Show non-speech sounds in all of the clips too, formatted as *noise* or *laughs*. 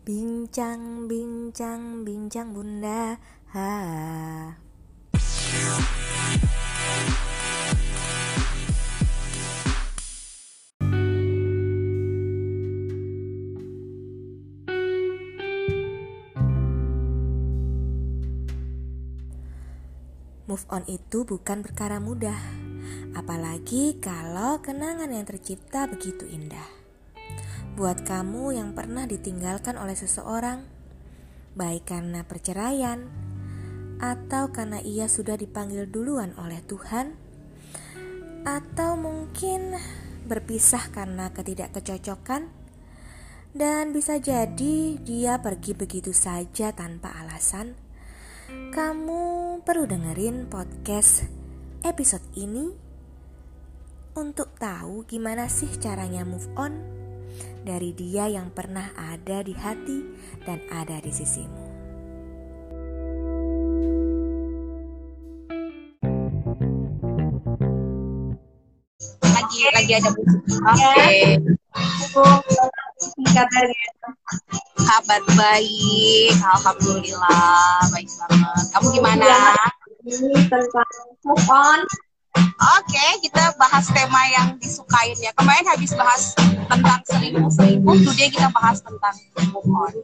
Bincang, bincang, bincang bunda ha. Move on itu bukan perkara mudah, apalagi kalau kenangan yang tercipta begitu indah. Buat kamu yang pernah ditinggalkan oleh seseorang, baik karena perceraian atau karena ia sudah dipanggil duluan oleh Tuhan, atau mungkin berpisah karena ketidakkecocokan, dan bisa jadi dia pergi begitu saja tanpa alasan. Kamu perlu dengerin podcast episode ini untuk tahu gimana sih caranya move on dari dia yang pernah ada di hati dan ada di sisimu. lagi lagi ada musik. Oke. kabarnya Kabar baik, alhamdulillah baik banget. Kamu gimana? ini tentang move on Oke, kita bahas tema yang disukain ya. Kemarin habis bahas tentang selingkuh-selingkuh, today kita bahas tentang move on. *laughs*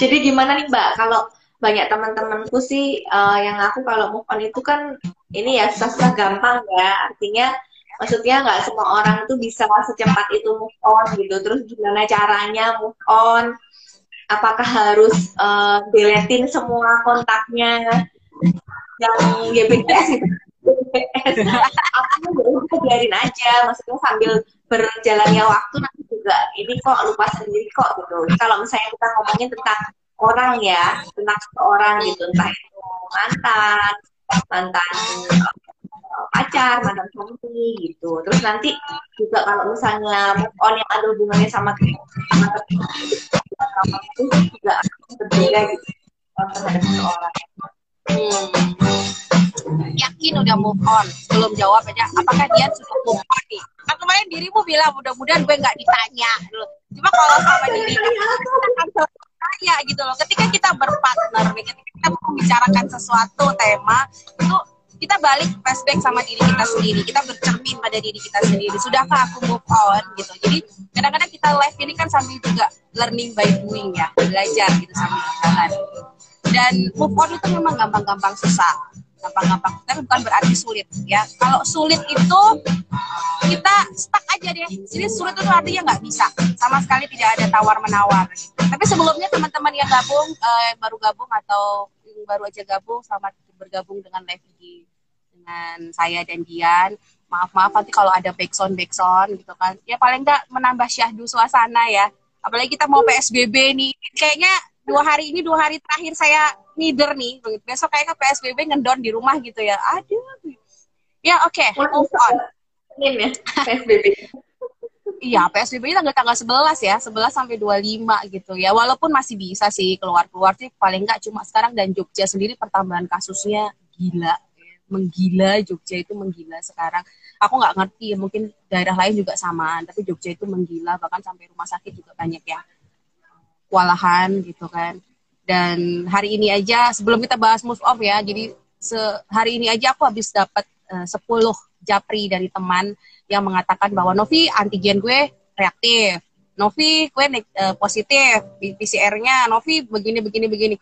jadi gimana nih mbak? Kalau banyak teman-temanku sih eh, yang aku kalau move on itu kan ini ya susah-susah gampang ya. Artinya maksudnya nggak semua orang tuh bisa secepat itu move on gitu. Terus gimana caranya move on? Apakah harus eh, deletin semua kontaknya yang GBS gitu GBS aku biarin aja. Maksudnya sambil berjalannya waktu nanti juga ini kok lupa sendiri kok gitu. Kalau misalnya kita ngomongin tentang orang ya tentang seseorang gitu. Entah itu mantan mantan eh, pacar mantan suami gitu. Terus nanti juga kalau misalnya move on yang ada hubungannya sama sama sama itu juga akan berbeda gitu. Terhadap seseorang Yakin udah move on? Belum jawab aja. Apakah dia sudah move on nih? Kan kemarin dirimu bilang mudah-mudahan gue nggak ditanya. Cuma kalau sama diri kita tanya gitu loh. Ketika kita berpartner, nih, ketika kita membicarakan sesuatu tema, itu kita balik flashback sama diri kita sendiri. Kita bercermin pada diri kita sendiri. Sudahkah aku move on gitu. Jadi kadang-kadang kita live ini kan sambil juga learning by doing ya, belajar gitu sambil jalan dan move on itu memang gampang-gampang susah. Gampang-gampang. Tapi bukan berarti sulit ya. Kalau sulit itu kita stuck aja deh. Jadi sulit itu artinya nggak bisa. Sama sekali tidak ada tawar menawar tapi sebelumnya teman-teman yang gabung eh, baru gabung atau baru aja gabung selamat bergabung dengan live ini dengan saya dan Dian. Maaf maaf nanti kalau ada backsound backsound gitu kan. Ya paling nggak menambah syahdu suasana ya. Apalagi kita mau PSBB nih. Kayaknya dua hari ini dua hari terakhir saya nider nih. Besok kayaknya PSBB ngendon di rumah gitu ya. Aduh ya oke. Okay, move on. Ya *laughs* PSBB iya PSBB tanggal tanggal 11 ya. 11 sampai 25 gitu ya. Walaupun masih bisa sih keluar-keluar sih paling nggak cuma sekarang dan Jogja sendiri pertambahan kasusnya gila. Menggila Jogja itu menggila sekarang. Aku nggak ngerti ya mungkin daerah lain juga samaan tapi Jogja itu menggila bahkan sampai rumah sakit juga banyak ya kewalahan gitu kan. Dan hari ini aja sebelum kita bahas move off ya, jadi hari ini aja aku habis dapat uh, 10 japri dari teman yang mengatakan bahwa Novi antigen gue reaktif. Novi gue uh, positif PCR-nya Novi begini begini begini.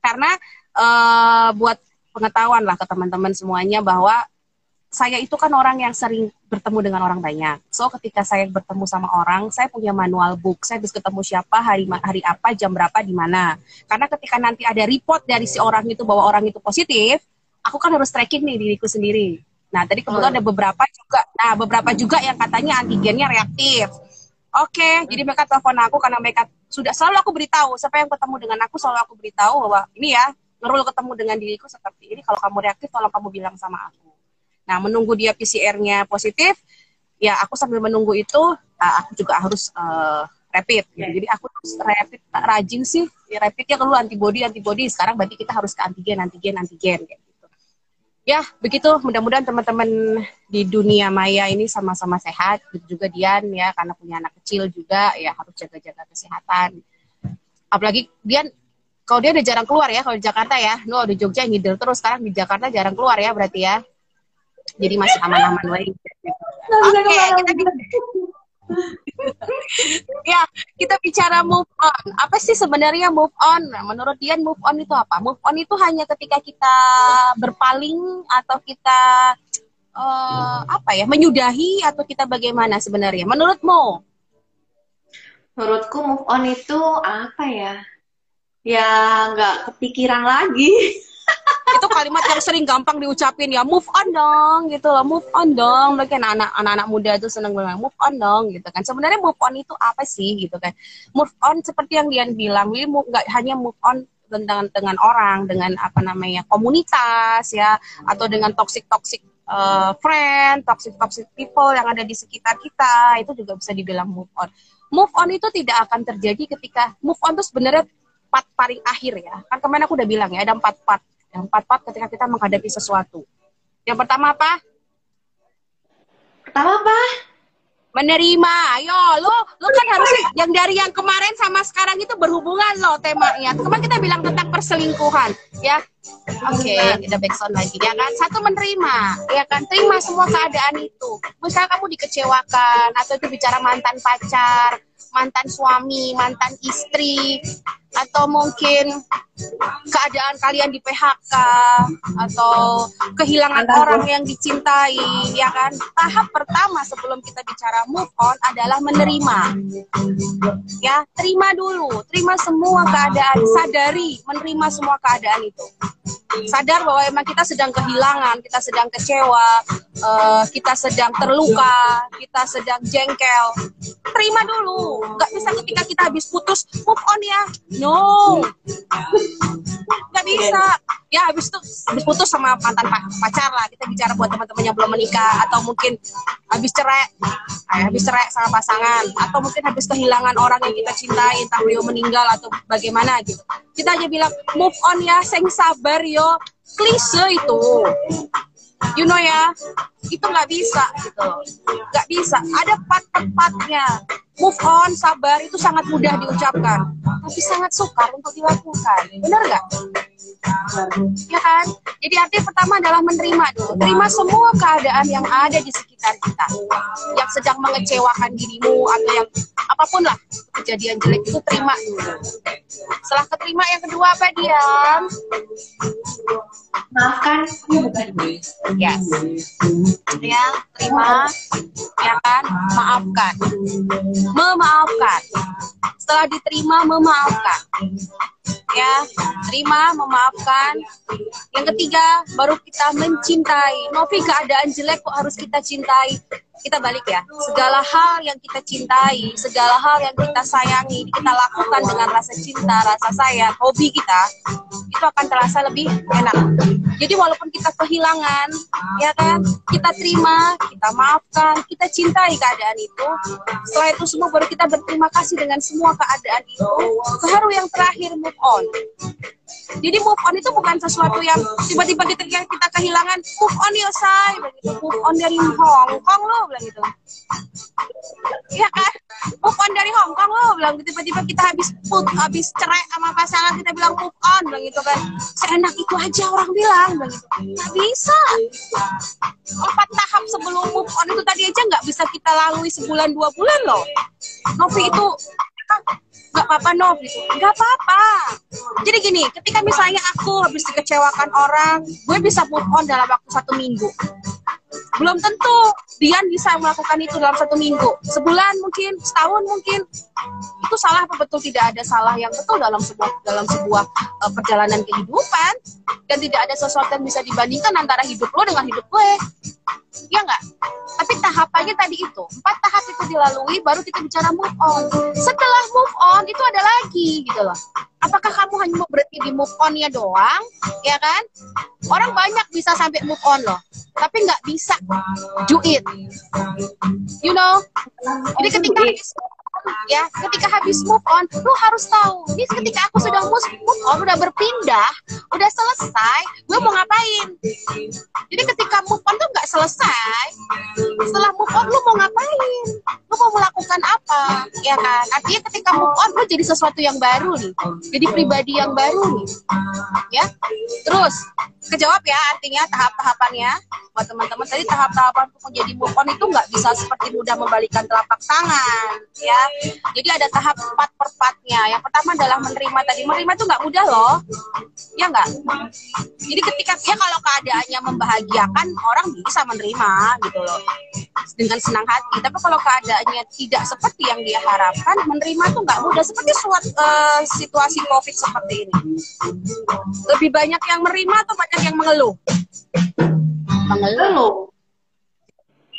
Karena uh, buat pengetahuan lah ke teman-teman semuanya bahwa saya itu kan orang yang sering bertemu dengan orang banyak. So ketika saya bertemu sama orang, saya punya manual book. Saya bisa ketemu siapa, hari hari apa, jam berapa, di mana. Karena ketika nanti ada report dari si orang itu bahwa orang itu positif, aku kan harus tracking nih diriku sendiri. Nah, tadi kebetulan ada beberapa juga, nah beberapa juga yang katanya antigennya reaktif. Oke, okay, jadi mereka telepon aku karena mereka sudah selalu aku beritahu, siapa yang ketemu dengan aku selalu aku beritahu bahwa ini ya, ngerul ketemu dengan diriku seperti ini, kalau kamu reaktif tolong kamu bilang sama aku. Nah, menunggu dia PCR-nya positif, ya aku sambil menunggu itu, uh, aku juga harus uh, rapid. Gitu. Jadi aku harus rapid rajin sih, ya, rapidnya keluar antibody antibody. Sekarang berarti kita harus ke antigen, antigen, antigen. Kayak gitu. ya begitu mudah-mudahan teman-teman di dunia maya ini sama-sama sehat begitu juga Dian ya karena punya anak kecil juga ya harus jaga-jaga kesehatan apalagi Dian kalau dia udah jarang keluar ya kalau di Jakarta ya lo di Jogja ngidel terus sekarang di Jakarta jarang keluar ya berarti ya jadi masih aman-aman lagi oke okay, kita ya, kita bicara move on. Apa sih sebenarnya move on? Nah, menurut Dian move on itu apa? Move on itu hanya ketika kita berpaling atau kita uh, apa ya, menyudahi atau kita bagaimana sebenarnya? Menurutmu? Menurutku move on itu apa ya? Ya nggak kepikiran lagi. *laughs* itu kalimat yang sering gampang diucapin ya move on dong gitu loh move on dong. Mereka anak anak muda itu seneng bilang move on dong gitu kan. Sebenarnya move on itu apa sih gitu kan? Move on seperti yang Dian bilang ini nggak hanya move on dengan dengan orang dengan apa namanya komunitas ya atau dengan toxic toxic uh, friend toxic toxic people yang ada di sekitar kita itu juga bisa dibilang move on. Move on itu tidak akan terjadi ketika move on itu sebenarnya part paling akhir ya. Kan kemarin aku udah bilang ya ada empat part yang empat part ketika kita menghadapi sesuatu. Yang pertama apa? Pertama apa? Menerima. Ayo, lo lo kan harus yang dari yang kemarin sama sekarang itu berhubungan lo temanya. Kemarin kita bilang tentang perselingkuhan, ya. Oke, okay, kita backsound lagi ya kan. Satu menerima, ya kan. Terima semua keadaan itu. Misalnya kamu dikecewakan atau itu bicara mantan pacar, mantan suami, mantan istri, atau mungkin keadaan kalian di PHK atau kehilangan orang yang dicintai ya kan? Tahap pertama sebelum kita bicara move on adalah menerima. Ya terima dulu. Terima semua keadaan. Sadari menerima semua keadaan itu. Sadar bahwa emang kita sedang kehilangan kita sedang kecewa uh, kita sedang terluka kita sedang jengkel. Terima dulu. Nggak bisa ketika kita habis putus move on ya no. Nggak bisa. Ya habis itu habis putus sama mantan pacar lah. Kita bicara buat teman-teman yang belum menikah. Atau mungkin habis cerai. Eh, habis cerai sama pasangan. Atau mungkin habis kehilangan orang yang kita cintai entah beliau meninggal atau bagaimana gitu. Kita aja bilang move on ya seng sabar yo. Klise itu. You know ya itu nggak bisa gitu nggak bisa. Ada part-partnya move on sabar itu sangat mudah diucapkan. Tapi sangat sukar untuk dilakukan. Benar nggak? Ya kan? Jadi arti pertama adalah menerima dulu. Terima semua keadaan yang ada di sekitar kita. Yang sedang mengecewakan dirimu atau yang apa pun lah kejadian jelek itu terima dulu. Setelah keterima yang kedua apa diam maafkan yes ya terima ya kan? Maafkan. Memaafkan. Setelah diterima memaafkan ya terima memaafkan. Yang ketiga baru kita mencintai. Novi keadaan jelek kok harus kita cintai? Kita balik ya. Segala hal yang kita cintai segala hal yang kita sayangi kita lakukan dengan rasa cinta rasa sayang hobi kita itu akan terasa lebih enak. Jadi walaupun kita kehilangan ya kan kita terima kita maafkan kita cintai keadaan itu setelah itu semua baru kita berterima kasih dengan semua keadaan itu. Baru yang terakhir move on jadi move on itu bukan sesuatu yang tiba-tiba kita, kita kehilangan move on ya say, begitu. Move on dari Hong Kong lo bilang gitu. Iya kan? Move on dari Hong Kong lo bilang gitu. tiba-tiba kita habis put, habis cerai sama pasangan kita bilang move on bilang gitu kan. Seenak itu aja orang bilang bilang gitu. Nggak bisa. Empat tahap sebelum move on itu tadi aja nggak bisa kita lalui sebulan dua bulan loh. Novi itu nggak apa-apa no. Nggak apa-apa. Jadi gini ketika misalnya aku habis dikecewakan orang gue bisa move on dalam waktu satu minggu belum tentu Dian bisa melakukan itu dalam satu minggu. Sebulan mungkin setahun mungkin. Itu salah apa betul? Tidak ada salah yang betul dalam sebuah dalam sebuah uh, perjalanan kehidupan. Dan tidak ada sesuatu yang bisa dibandingkan antara hidup lo dengan hidup gue. Ya nggak? Tapi tahapannya tadi itu. Empat tahap itu dilalui baru kita bicara move on. Setelah move on itu ada lagi gitu loh apakah kamu hanya mau berhenti di move on ya doang? Ya kan? Orang banyak bisa sampai move on loh. Tapi nggak bisa do it. You know? Jadi ketika ya ketika habis move on lu harus tahu. Ini ketika aku sudah move on udah berpindah udah selesai gue mau ngapain? Jadi ketika move on tuh nggak selesai setelah move on lu mau ngapain? Lu mau melakukan apa? Ya kan? Artinya ketika move on lu jadi sesuatu yang baru nih. Jadi pribadi yang baru nih. Ya? Terus kejawab ya artinya tahap-tahapannya. Buat teman-teman tadi tahap-tahapan untuk menjadi move on itu nggak bisa seperti mudah membalikan telapak tangan ya jadi ada tahap empat per yang pertama adalah menerima tadi. Menerima itu nggak mudah loh. Ya nggak? Jadi ketika ya kalau keadaannya membahagiakan orang bisa menerima gitu loh. Dengan senang hati. Tapi kalau keadaannya tidak seperti yang dia harapkan menerima itu nggak mudah. Seperti suatu uh, situasi covid seperti ini. Lebih banyak yang menerima atau banyak yang mengeluh? Mengeluh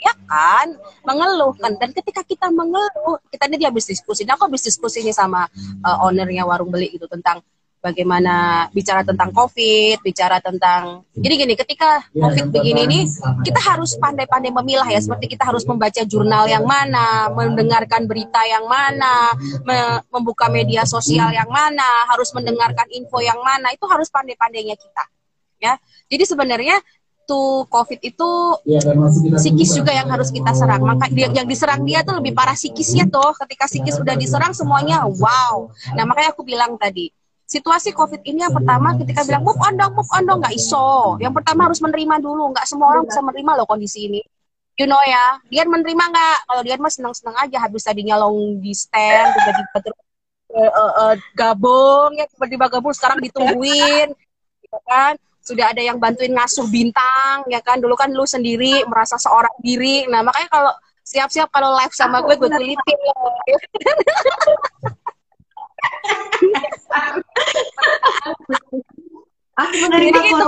ya kan? Mengeluh kan? Dan ketika kita mengeluh kita ini dia habis diskusi dan aku habis diskusi ini sama uh, ownernya warung beli itu tentang bagaimana bicara tentang COVID, bicara tentang jadi gini, ketika COVID begini ini kita harus pandai-pandai memilah ya, seperti kita harus membaca jurnal yang mana, mendengarkan berita yang mana, me membuka media sosial yang mana, harus mendengarkan info yang mana, itu harus pandai-pandainya kita. Ya, jadi sebenarnya tuh COVID itu ya, psikis juga yang harus kita serang. Maka dia, yang diserang dia tuh lebih parah psikisnya tuh. Ketika psikis udah diserang semuanya wow. Nah makanya aku bilang tadi situasi COVID ini yang pertama ketika bilang move on dong, move on dong nggak iso. Yang pertama harus menerima dulu. Nggak semua orang bisa menerima loh kondisi ini. You know ya, dia menerima nggak? Kalau dia mah senang-senang aja habis tadinya long di stand, tiba-tiba terus uh, uh, uh, gabung ya tiba-tiba gabung sekarang ditungguin, gitu kan? Sudah ada yang bantuin ngasuh bintang ya kan? Dulu kan lu sendiri merasa seorang diri. Nah makanya kalau siap-siap kalau live sama gue gue tulitin loh aku menerima gitu.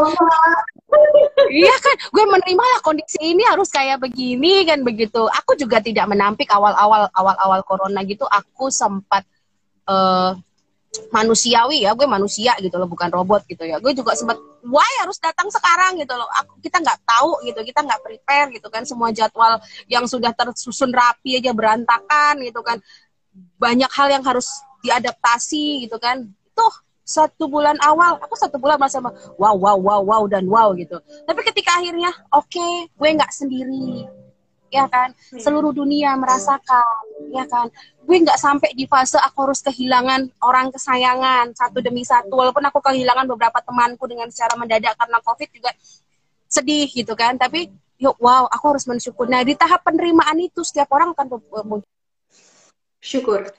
iya kan? Gue menerima lah kondisi ini harus kayak begini kan? Begitu. Aku juga tidak menampik awal-awal awal-awal corona gitu. Aku sempat uh, manusiawi ya gue manusia gitu loh bukan robot gitu ya. Gue juga sempat why harus datang sekarang gitu loh? Aku kita nggak tahu gitu kita nggak prepare gitu kan. Semua jadwal yang sudah tersusun rapi aja berantakan gitu kan. Banyak hal yang harus diadaptasi gitu kan. Tuh satu bulan awal aku satu bulan merasa wow wow wow wow dan wow gitu. Tapi ketika akhirnya oke okay, gue nggak sendiri ya kan. Seluruh dunia merasakan ya kan gue nggak sampai di fase aku harus kehilangan orang kesayangan satu demi satu. Walaupun aku kehilangan beberapa temanku dengan secara mendadak karena covid juga sedih gitu kan. Tapi yuk wow aku harus mensyukur. Nah di tahap penerimaan itu setiap orang akan syukur.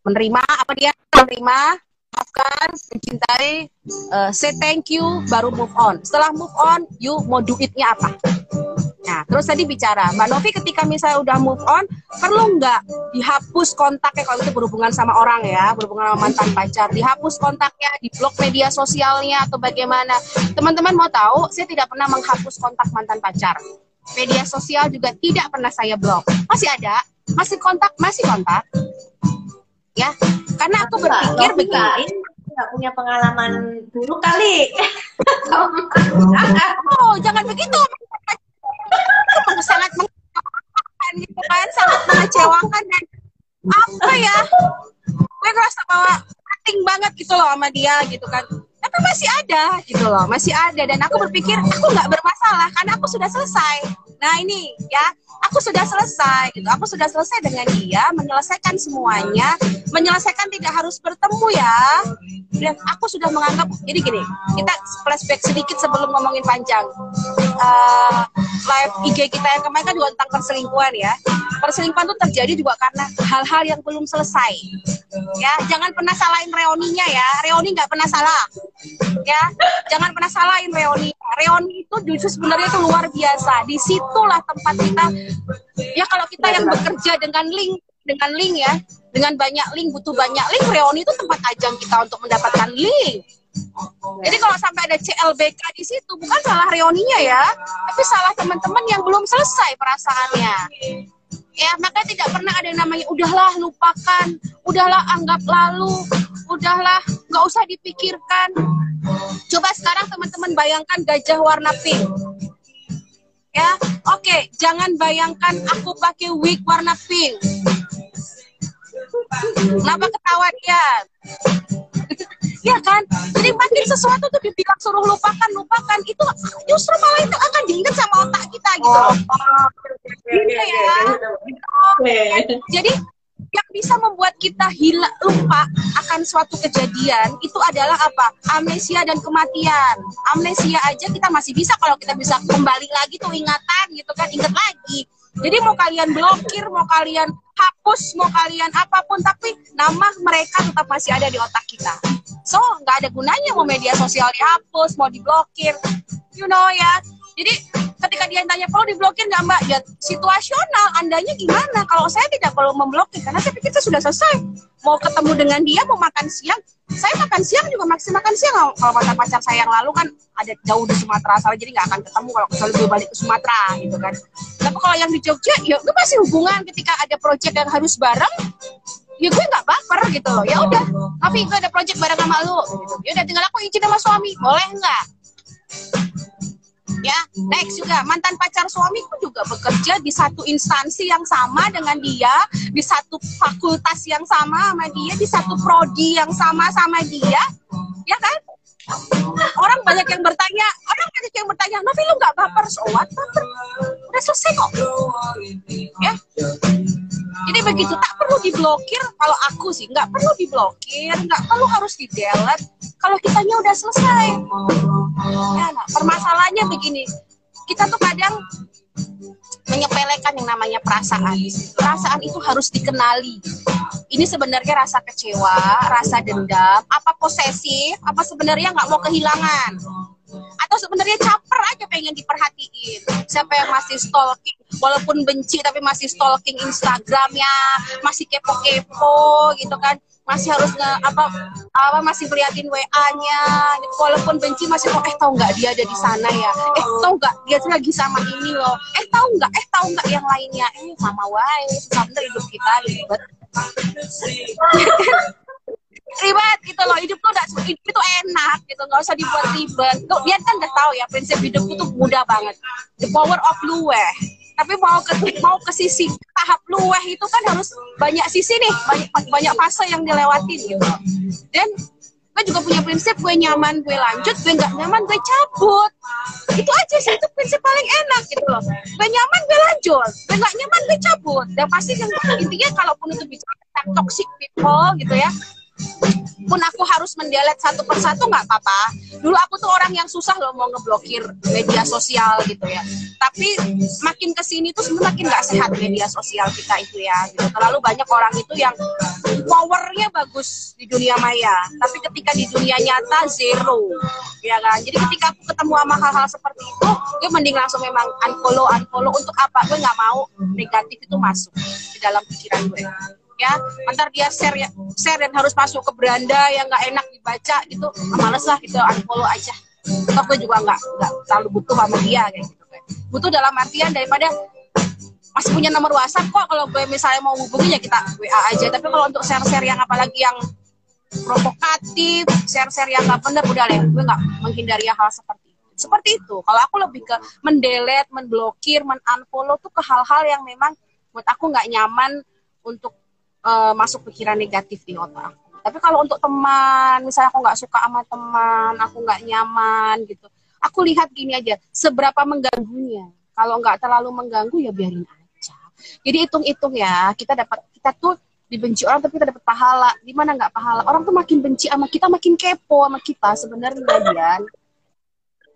menerima apa dia? Menerima maafkan mencintai uh, say thank you baru move on. Setelah move on you mau duitnya apa Nah, terus tadi bicara, Mbak Novi ketika misalnya udah move on, perlu nggak dihapus kontaknya kalau itu berhubungan sama orang ya, berhubungan sama mantan pacar, dihapus kontaknya, di blok media sosialnya atau bagaimana? Teman-teman mau tahu, saya tidak pernah menghapus kontak mantan pacar. Media sosial juga tidak pernah saya blok. Masih ada, masih kontak, masih kontak. Ya, karena aku berpikir begini. Nggak punya pengalaman buruk kali. *laughs* oh, jangan begitu *laughs* sangat mengecewakan gitu kan sangat mengecewakan dan apa ya gue ngerasa bahwa penting banget gitu loh sama dia gitu kan tapi masih ada? Gitu loh masih ada. Dan aku berpikir aku nggak bermasalah karena aku sudah selesai. Nah ini ya aku sudah selesai gitu. Aku sudah selesai dengan dia menyelesaikan semuanya. Menyelesaikan tidak harus bertemu ya. Dan aku sudah menganggap jadi gini kita flashback sedikit sebelum ngomongin panjang. Uh, live IG kita yang kemarin kan juga tentang perselingkuhan ya. Perselingkuhan itu terjadi juga karena hal-hal yang belum selesai. Ya jangan pernah salahin reoninya ya. Reoni nggak pernah salah ya jangan pernah salahin reoni. Reoni itu justru sebenarnya itu luar biasa. Di situlah tempat kita ya kalau kita yang bekerja dengan link dengan link ya dengan banyak link butuh banyak link reoni itu tempat ajang kita untuk mendapatkan link. Jadi kalau sampai ada CLBK di situ bukan salah reoninya ya tapi salah teman-teman yang belum selesai perasaannya ya maka tidak pernah ada yang namanya udahlah lupakan. Udahlah anggap lalu. Udahlah nggak usah dipikirkan. Coba sekarang teman-teman bayangkan gajah warna pink. Ya oke okay, jangan bayangkan aku pakai wig warna pink. Kenapa ketawa dia? *laughs* ya kan? Jadi makin sesuatu tuh dibilang suruh lupakan, lupakan itu justru malah itu akan diingat sama otak kita gitu. Oh, gitu ya. Jadi yang bisa membuat kita hilang lupa akan suatu kejadian itu adalah apa? Amnesia dan kematian. Amnesia aja kita masih bisa kalau kita bisa kembali lagi tuh ingatan gitu kan, ingat lagi. Jadi mau kalian blokir, mau kalian hapus, mau kalian apa pun, tapi nama mereka tetap masih ada di otak kita. So nggak ada gunanya mau media sosial dihapus, mau diblokir, you know ya. Jadi ketika dia tanya perlu diblokir nggak mbak? Ya situasional. Andanya gimana? Kalau saya tidak perlu memblokir karena saya pikir saya sudah selesai. Mau ketemu dengan dia mau makan siang saya makan siang juga masih makan siang. Kalau pacar pacar saya yang lalu kan ada jauh di Sumatera asal jadi nggak akan ketemu kalau kecuali gue balik ke Sumatera gitu kan. Tapi kalau yang di Jogja ya gue masih hubungan ketika ada project yang harus bareng ya gue nggak baper gitu. Ya udah tapi gue ada project bareng sama lu. Ya udah tinggal aku izin sama suami. Boleh nggak? Ya next juga. Mantan pacar suamiku juga bekerja di satu instansi yang sama dengan dia di satu fakultas yang sama sama dia di satu prodi yang sama sama dia. Ya kan? Orang banyak yang bertanya orang banyak yang bertanya Novi lu nggak baper? So udah selesai kok. Ya jadi begitu tak perlu diblokir kalau aku sih nggak perlu diblokir nggak perlu harus di delete kalau kitanya udah selesai ya nah, permasalahannya begini kita tuh kadang menyepelekan yang namanya perasaan. Perasaan itu harus dikenali. Ini sebenarnya rasa kecewa, rasa dendam, apa posesif, apa sebenarnya nggak mau kehilangan. Atau sebenarnya caper aja pengen diperhatiin. Siapa yang masih stalking, walaupun benci tapi masih stalking Instagramnya, masih kepo-kepo gitu kan. Masih harus nge, apa apa masih ngeliatin WA-nya walaupun benci masih kok eh tahu nggak dia ada di sana ya? Eh tahu nggak dia tuh lagi sama ini loh? Eh tahu nggak? Eh tahu nggak yang lainnya? Eh sama wae susah bener hidup kita ribet ribet gitu loh hidup tuh udah hidup itu enak gitu nggak usah dibuat ribet. Tuh dia kan udah tahu ya prinsip hidupku tuh mudah banget. The power of luweh. Tapi mau ke mau ke sisi tahap luweh itu kan harus banyak sisi nih banyak banyak fase yang dilewatin gitu. Dan gue juga punya prinsip gue nyaman gue lanjut gue nggak nyaman gue cabut. Itu aja sih itu prinsip paling enak gitu loh. Gue nyaman gue lanjut. Gue nggak nyaman gue cabut. Dan pasti yang intinya kalaupun itu bicara tentang toxic people gitu ya pun aku harus mendelet satu persatu nggak apa-apa. Dulu aku tuh orang yang susah loh mau ngeblokir media sosial gitu ya. Tapi makin ke sini tuh sebenarnya makin nggak sehat media sosial kita itu ya. Gitu. Terlalu banyak orang itu yang powernya bagus di dunia maya, tapi ketika di dunia nyata zero, ya kan. Jadi ketika aku ketemu sama hal-hal seperti itu, gue mending langsung memang unfollow, unfollow untuk apa? Gue nggak mau negatif itu masuk di dalam pikiran gue ya. Antar dia share ya share dan harus masuk ke beranda yang nggak enak dibaca gitu. Males lah gitu unfollow aja. Toh gue juga nggak nggak terlalu butuh sama dia kayak gitu kan butuh dalam artian daripada masih punya nomor WhatsApp kok. Kalau gue misalnya mau hubungi ya kita WA aja. Tapi kalau untuk share-share yang apalagi yang provokatif share-share yang nggak benar udah deh gue nggak menghindari hal seperti itu. Seperti itu. Kalau aku lebih ke mendelete menblokir menunfollow tuh ke hal-hal yang memang buat aku nggak nyaman untuk uh, masuk pikiran negatif di otak aku. Tapi kalau untuk teman, misalnya aku nggak suka sama teman, aku nggak nyaman gitu, aku lihat gini aja, seberapa mengganggunya. Kalau nggak terlalu mengganggu ya biarin aja. Jadi hitung-hitung ya, kita dapat kita tuh dibenci orang tapi kita dapat pahala. Gimana nggak pahala? Orang tuh makin benci sama kita, makin kepo sama kita sebenarnya Dian.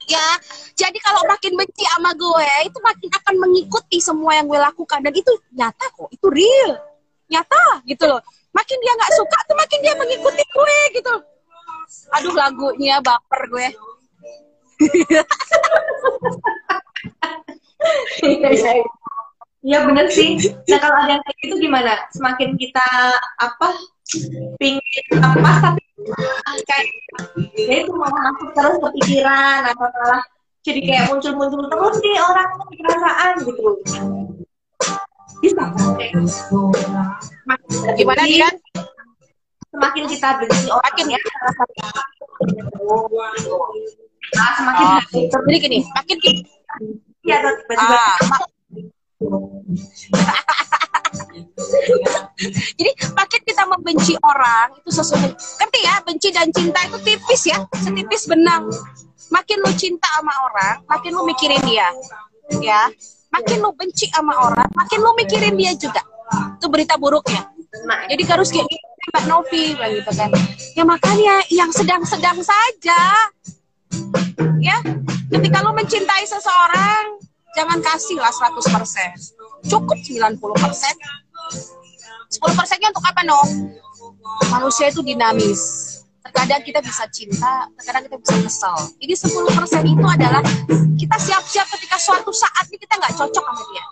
Ya, jadi kalau makin benci sama gue, itu makin akan mengikuti semua yang gue lakukan dan itu nyata kok, itu real nyata gitu loh makin dia nggak suka tuh makin dia mengikuti gue gitu aduh lagunya baper gue Iya bener sih. Nah kalau ada yang kayak gitu gimana? Semakin kita apa pingin lepas tapi kayak ya itu mau masuk terus ke pikiran atau malah jadi kayak muncul-muncul terus nih orang perasaan gitu bisa. Gimana dia semakin kita benci orang ya. Nah, semakin ah. jadi gini makin kita ya tiba-tiba. Ah. *laughs* jadi makin kita mem benci orang itu sesuatu ngerti ya? Benci dan cinta itu tipis ya setipis benang. Makin lu cinta sama orang makin lu mikirin dia ya makin lu benci sama orang makin lu mikirin dia juga. Itu berita buruknya. Jadi harus kayak gitu Mbak Novi gitu kan. Ya makanya yang sedang-sedang saja ya. Ketika lu mencintai seseorang jangan kasih lah 100% cukup 90% 10 persennya untuk apa no manusia itu dinamis terkadang kita bisa cinta terkadang kita bisa kesel jadi 10 persen itu adalah kita siap-siap ketika suatu saat ini kita nggak cocok sama dia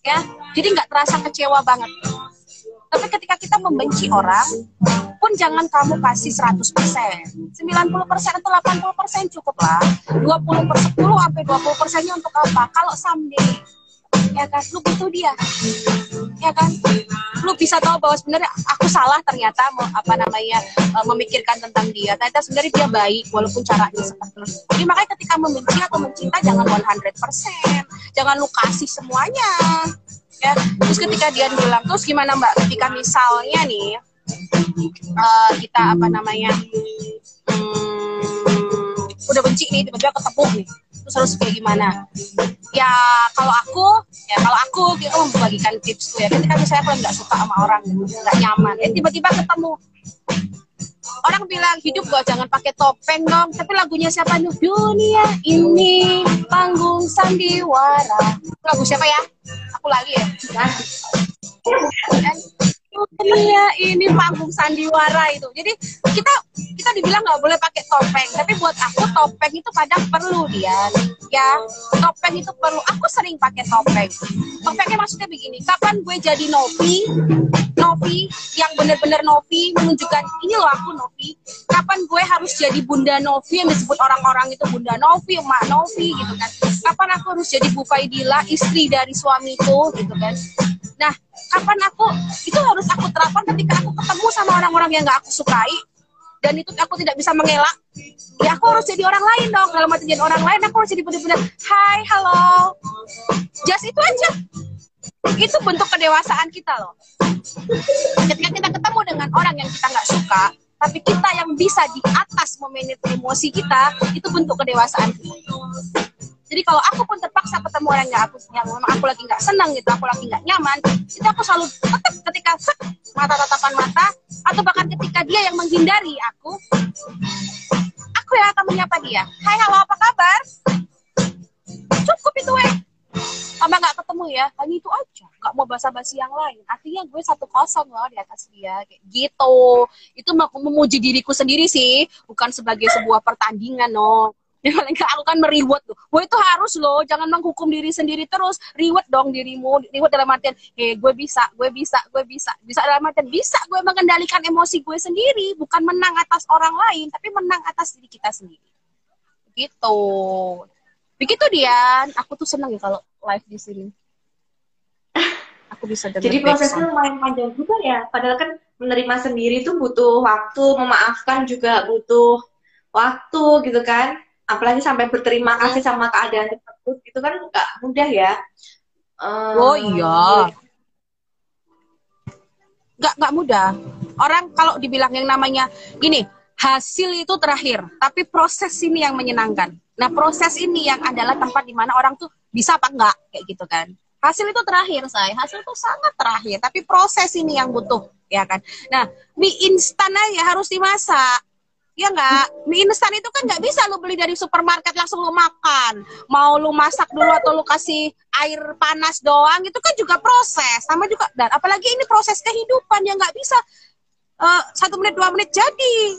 ya jadi nggak terasa kecewa banget tapi ketika kita membenci orang pun jangan kamu kasih 100%. 90% atau 80% cukup lah. 20 per 10 sampai 20 persennya untuk apa? Kalau someday ya kan? Lu butuh dia. Ya kan? Lu bisa tahu bahwa sebenarnya aku salah ternyata apa namanya uh, memikirkan tentang dia. Ternyata sebenarnya dia baik walaupun caranya seperti itu. Jadi makanya ketika membenci atau mencinta jangan 100% jangan lu kasih semuanya. Ya. Terus ketika dia bilang terus gimana mbak? Ketika misalnya nih uh, kita apa namanya hmm, udah benci nih tiba-tiba ketemu nih terus kayak gimana. Ya kalau aku ya kalau aku kita membagikan tips tuh ya. Ketika misalnya aku nggak suka sama orang nggak nyaman. Ya tiba-tiba ketemu. Orang bilang hidup gak jangan pakai topeng dong. Tapi lagunya siapa? Nih dunia ini panggung sandiwara. Lagu siapa ya? Aku lagi ya dunia ini panggung sandiwara itu. Jadi kita kita dibilang nggak boleh pakai topeng tapi buat aku topeng itu kadang perlu dia. Ya topeng itu perlu. Aku sering pakai topeng. Topengnya maksudnya begini kapan gue jadi Novi Novi yang bener-bener Novi menunjukkan ini loh aku Novi. Kapan gue harus jadi Bunda Novi? Yang disebut orang-orang itu Bunda Novi Mak Novi gitu kan. Kapan aku harus jadi Bu Faidila istri dari suamiku gitu kan nah kapan aku itu harus aku terapkan ketika aku ketemu sama orang-orang yang gak aku sukai dan itu aku tidak bisa mengelak. Ya aku harus jadi orang lain dong. Kalau mau jadi orang lain aku harus jadi benar-benar hai halo. Just itu aja. Itu bentuk kedewasaan kita loh. Ketika kita ketemu dengan orang yang kita nggak suka tapi kita yang bisa di atas memanage emosi kita itu bentuk kedewasaan kita jadi kalau aku pun terpaksa ketemu orang yang aku yang memang aku lagi nggak senang gitu, aku lagi nggak nyaman, itu aku selalu tetap ketika set, mata tatapan mata atau bahkan ketika dia yang menghindari aku, aku yang akan menyapa dia. Hai, halo, apa kabar? Cukup itu, eh. Sama nggak ketemu ya, hanya itu aja. Nggak mau basa-basi yang lain. Artinya gue satu kosong loh di atas dia, kayak gitu. Itu memuji diriku sendiri sih, bukan sebagai sebuah pertandingan, no *laughs* ya paling gak aku kan meriwet tuh. Gue itu harus loh jangan menghukum diri sendiri terus. Reward dong dirimu reward dalam artian eh gue bisa gue bisa gue bisa. Bisa dalam artian bisa gue mengendalikan emosi gue sendiri bukan menang atas orang lain tapi menang atas diri kita sendiri. Gitu. Begitu Dian. Aku tuh seneng ya kalau live di sini. *laughs* Aku bisa jadi prosesnya lumayan panjang juga ya. Padahal kan menerima sendiri tuh butuh waktu memaafkan juga butuh waktu gitu kan apalagi sampai berterima kasih sama keadaan tersebut itu kan nggak mudah ya. Um, oh iya. Nggak nggak mudah. Orang kalau dibilang yang namanya gini hasil itu terakhir tapi proses ini yang menyenangkan. Nah proses ini yang adalah tempat di mana orang tuh bisa apa enggak kayak gitu kan. Hasil itu terakhir saya hasil itu sangat terakhir tapi proses ini yang butuh ya kan. Nah mie instan aja harus dimasak ya nggak? Mie instan itu kan nggak bisa lu beli dari supermarket langsung lu makan. Mau lu masak dulu atau lu kasih air panas doang itu kan juga proses. Sama juga dan apalagi ini proses kehidupan yang nggak bisa uh, satu menit dua menit jadi.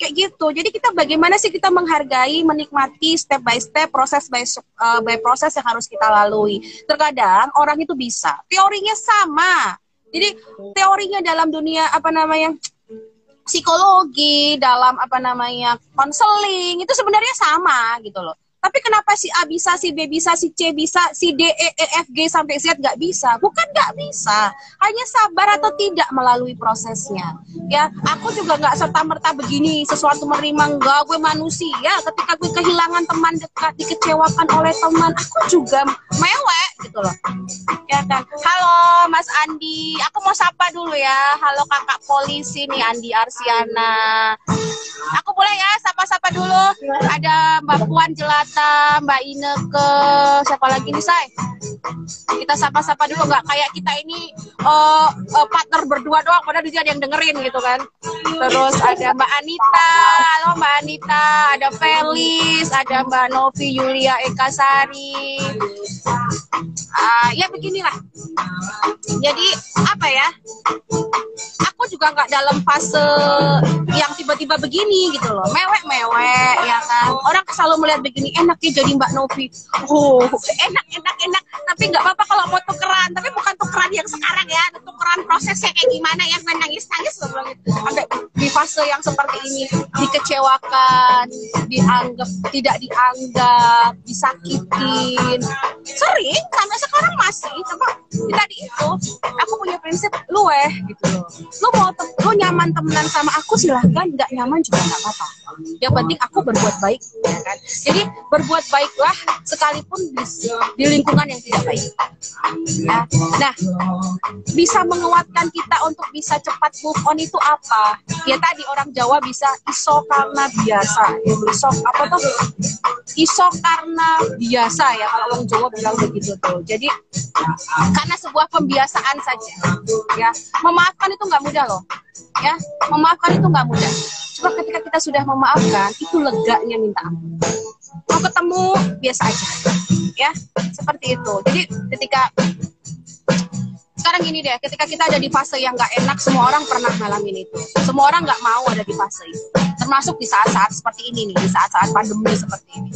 Kayak gitu. Jadi kita bagaimana sih kita menghargai menikmati step by step proses by uh, by proses yang harus kita lalui. Terkadang orang itu bisa. Teorinya sama. Jadi teorinya dalam dunia apa namanya psikologi, dalam apa namanya konseling itu sebenarnya sama gitu loh. Tapi kenapa si A bisa, si B bisa, si C bisa, si D, E, E F, G sampai Z nggak bisa? Bukan nggak bisa, hanya sabar atau tidak melalui prosesnya. Ya, aku juga nggak serta merta begini, sesuatu menerima enggak, gue manusia. Ketika gue kehilangan teman dekat, dikecewakan oleh teman, aku juga mewek gitu loh. Ya kan. Halo Mas Andi, aku mau sapa dulu ya. Halo kakak polisi nih Andi Arsiana. Aku boleh ya sapa-sapa dulu. Ada Mbak Puan Jelata, Mbak Ineke, siapa lagi nih say? Kita sapa-sapa dulu nggak kayak kita ini uh, uh, partner berdua doang, padahal dia ada yang dengerin gitu kan. Terus ada Mbak Anita, halo Mbak Anita, ada Felis, ada Mbak Novi Yulia Ekasari. Uh, ya beginilah. Jadi apa ya? Aku juga nggak dalam fase yang tiba-tiba begini gitu loh mewek mewek ya kan orang selalu melihat begini enak ya jadi mbak Novi. Oh enak enak enak. Tapi nggak apa-apa kalau mau tukeran. Tapi bukan tukeran yang sekarang ya. Tukeran prosesnya kayak gimana ya? Gue nangis nangis loh gitu sampai di fase yang seperti ini dikecewakan dianggap tidak dianggap disakitin. Sering sampai sekarang masih. Coba tadi itu aku punya prinsip lu eh gitu loh. Lu mau lu nyaman temenan sama aku silahkan. Nggak nyaman juga nggak apa-apa. Yang penting aku berbuat baik ya kan. Jadi berbuat baiklah sekalipun di, di lingkungan yang tidak baik. Ya. nah bisa menguatkan kita untuk bisa cepat move on itu apa? Ya tadi orang Jawa bisa iso karena biasa. Iso apa tuh? Iso karena biasa ya kalau orang Jawa bilang begitu tuh. Jadi karena sebuah pembiasaan saja ya. Memaafkan itu nggak mudah loh ya. Memaafkan itu nggak mudah. Coba ketika kita sudah memaafkan itu leganya minta ampun mau ketemu biasa aja. Ya seperti itu. Jadi ketika sekarang gini deh ketika kita ada di fase yang nggak enak semua orang pernah ngalamin itu. Semua orang nggak mau ada di fase itu. Termasuk di saat-saat seperti ini nih di saat-saat pandemi seperti ini.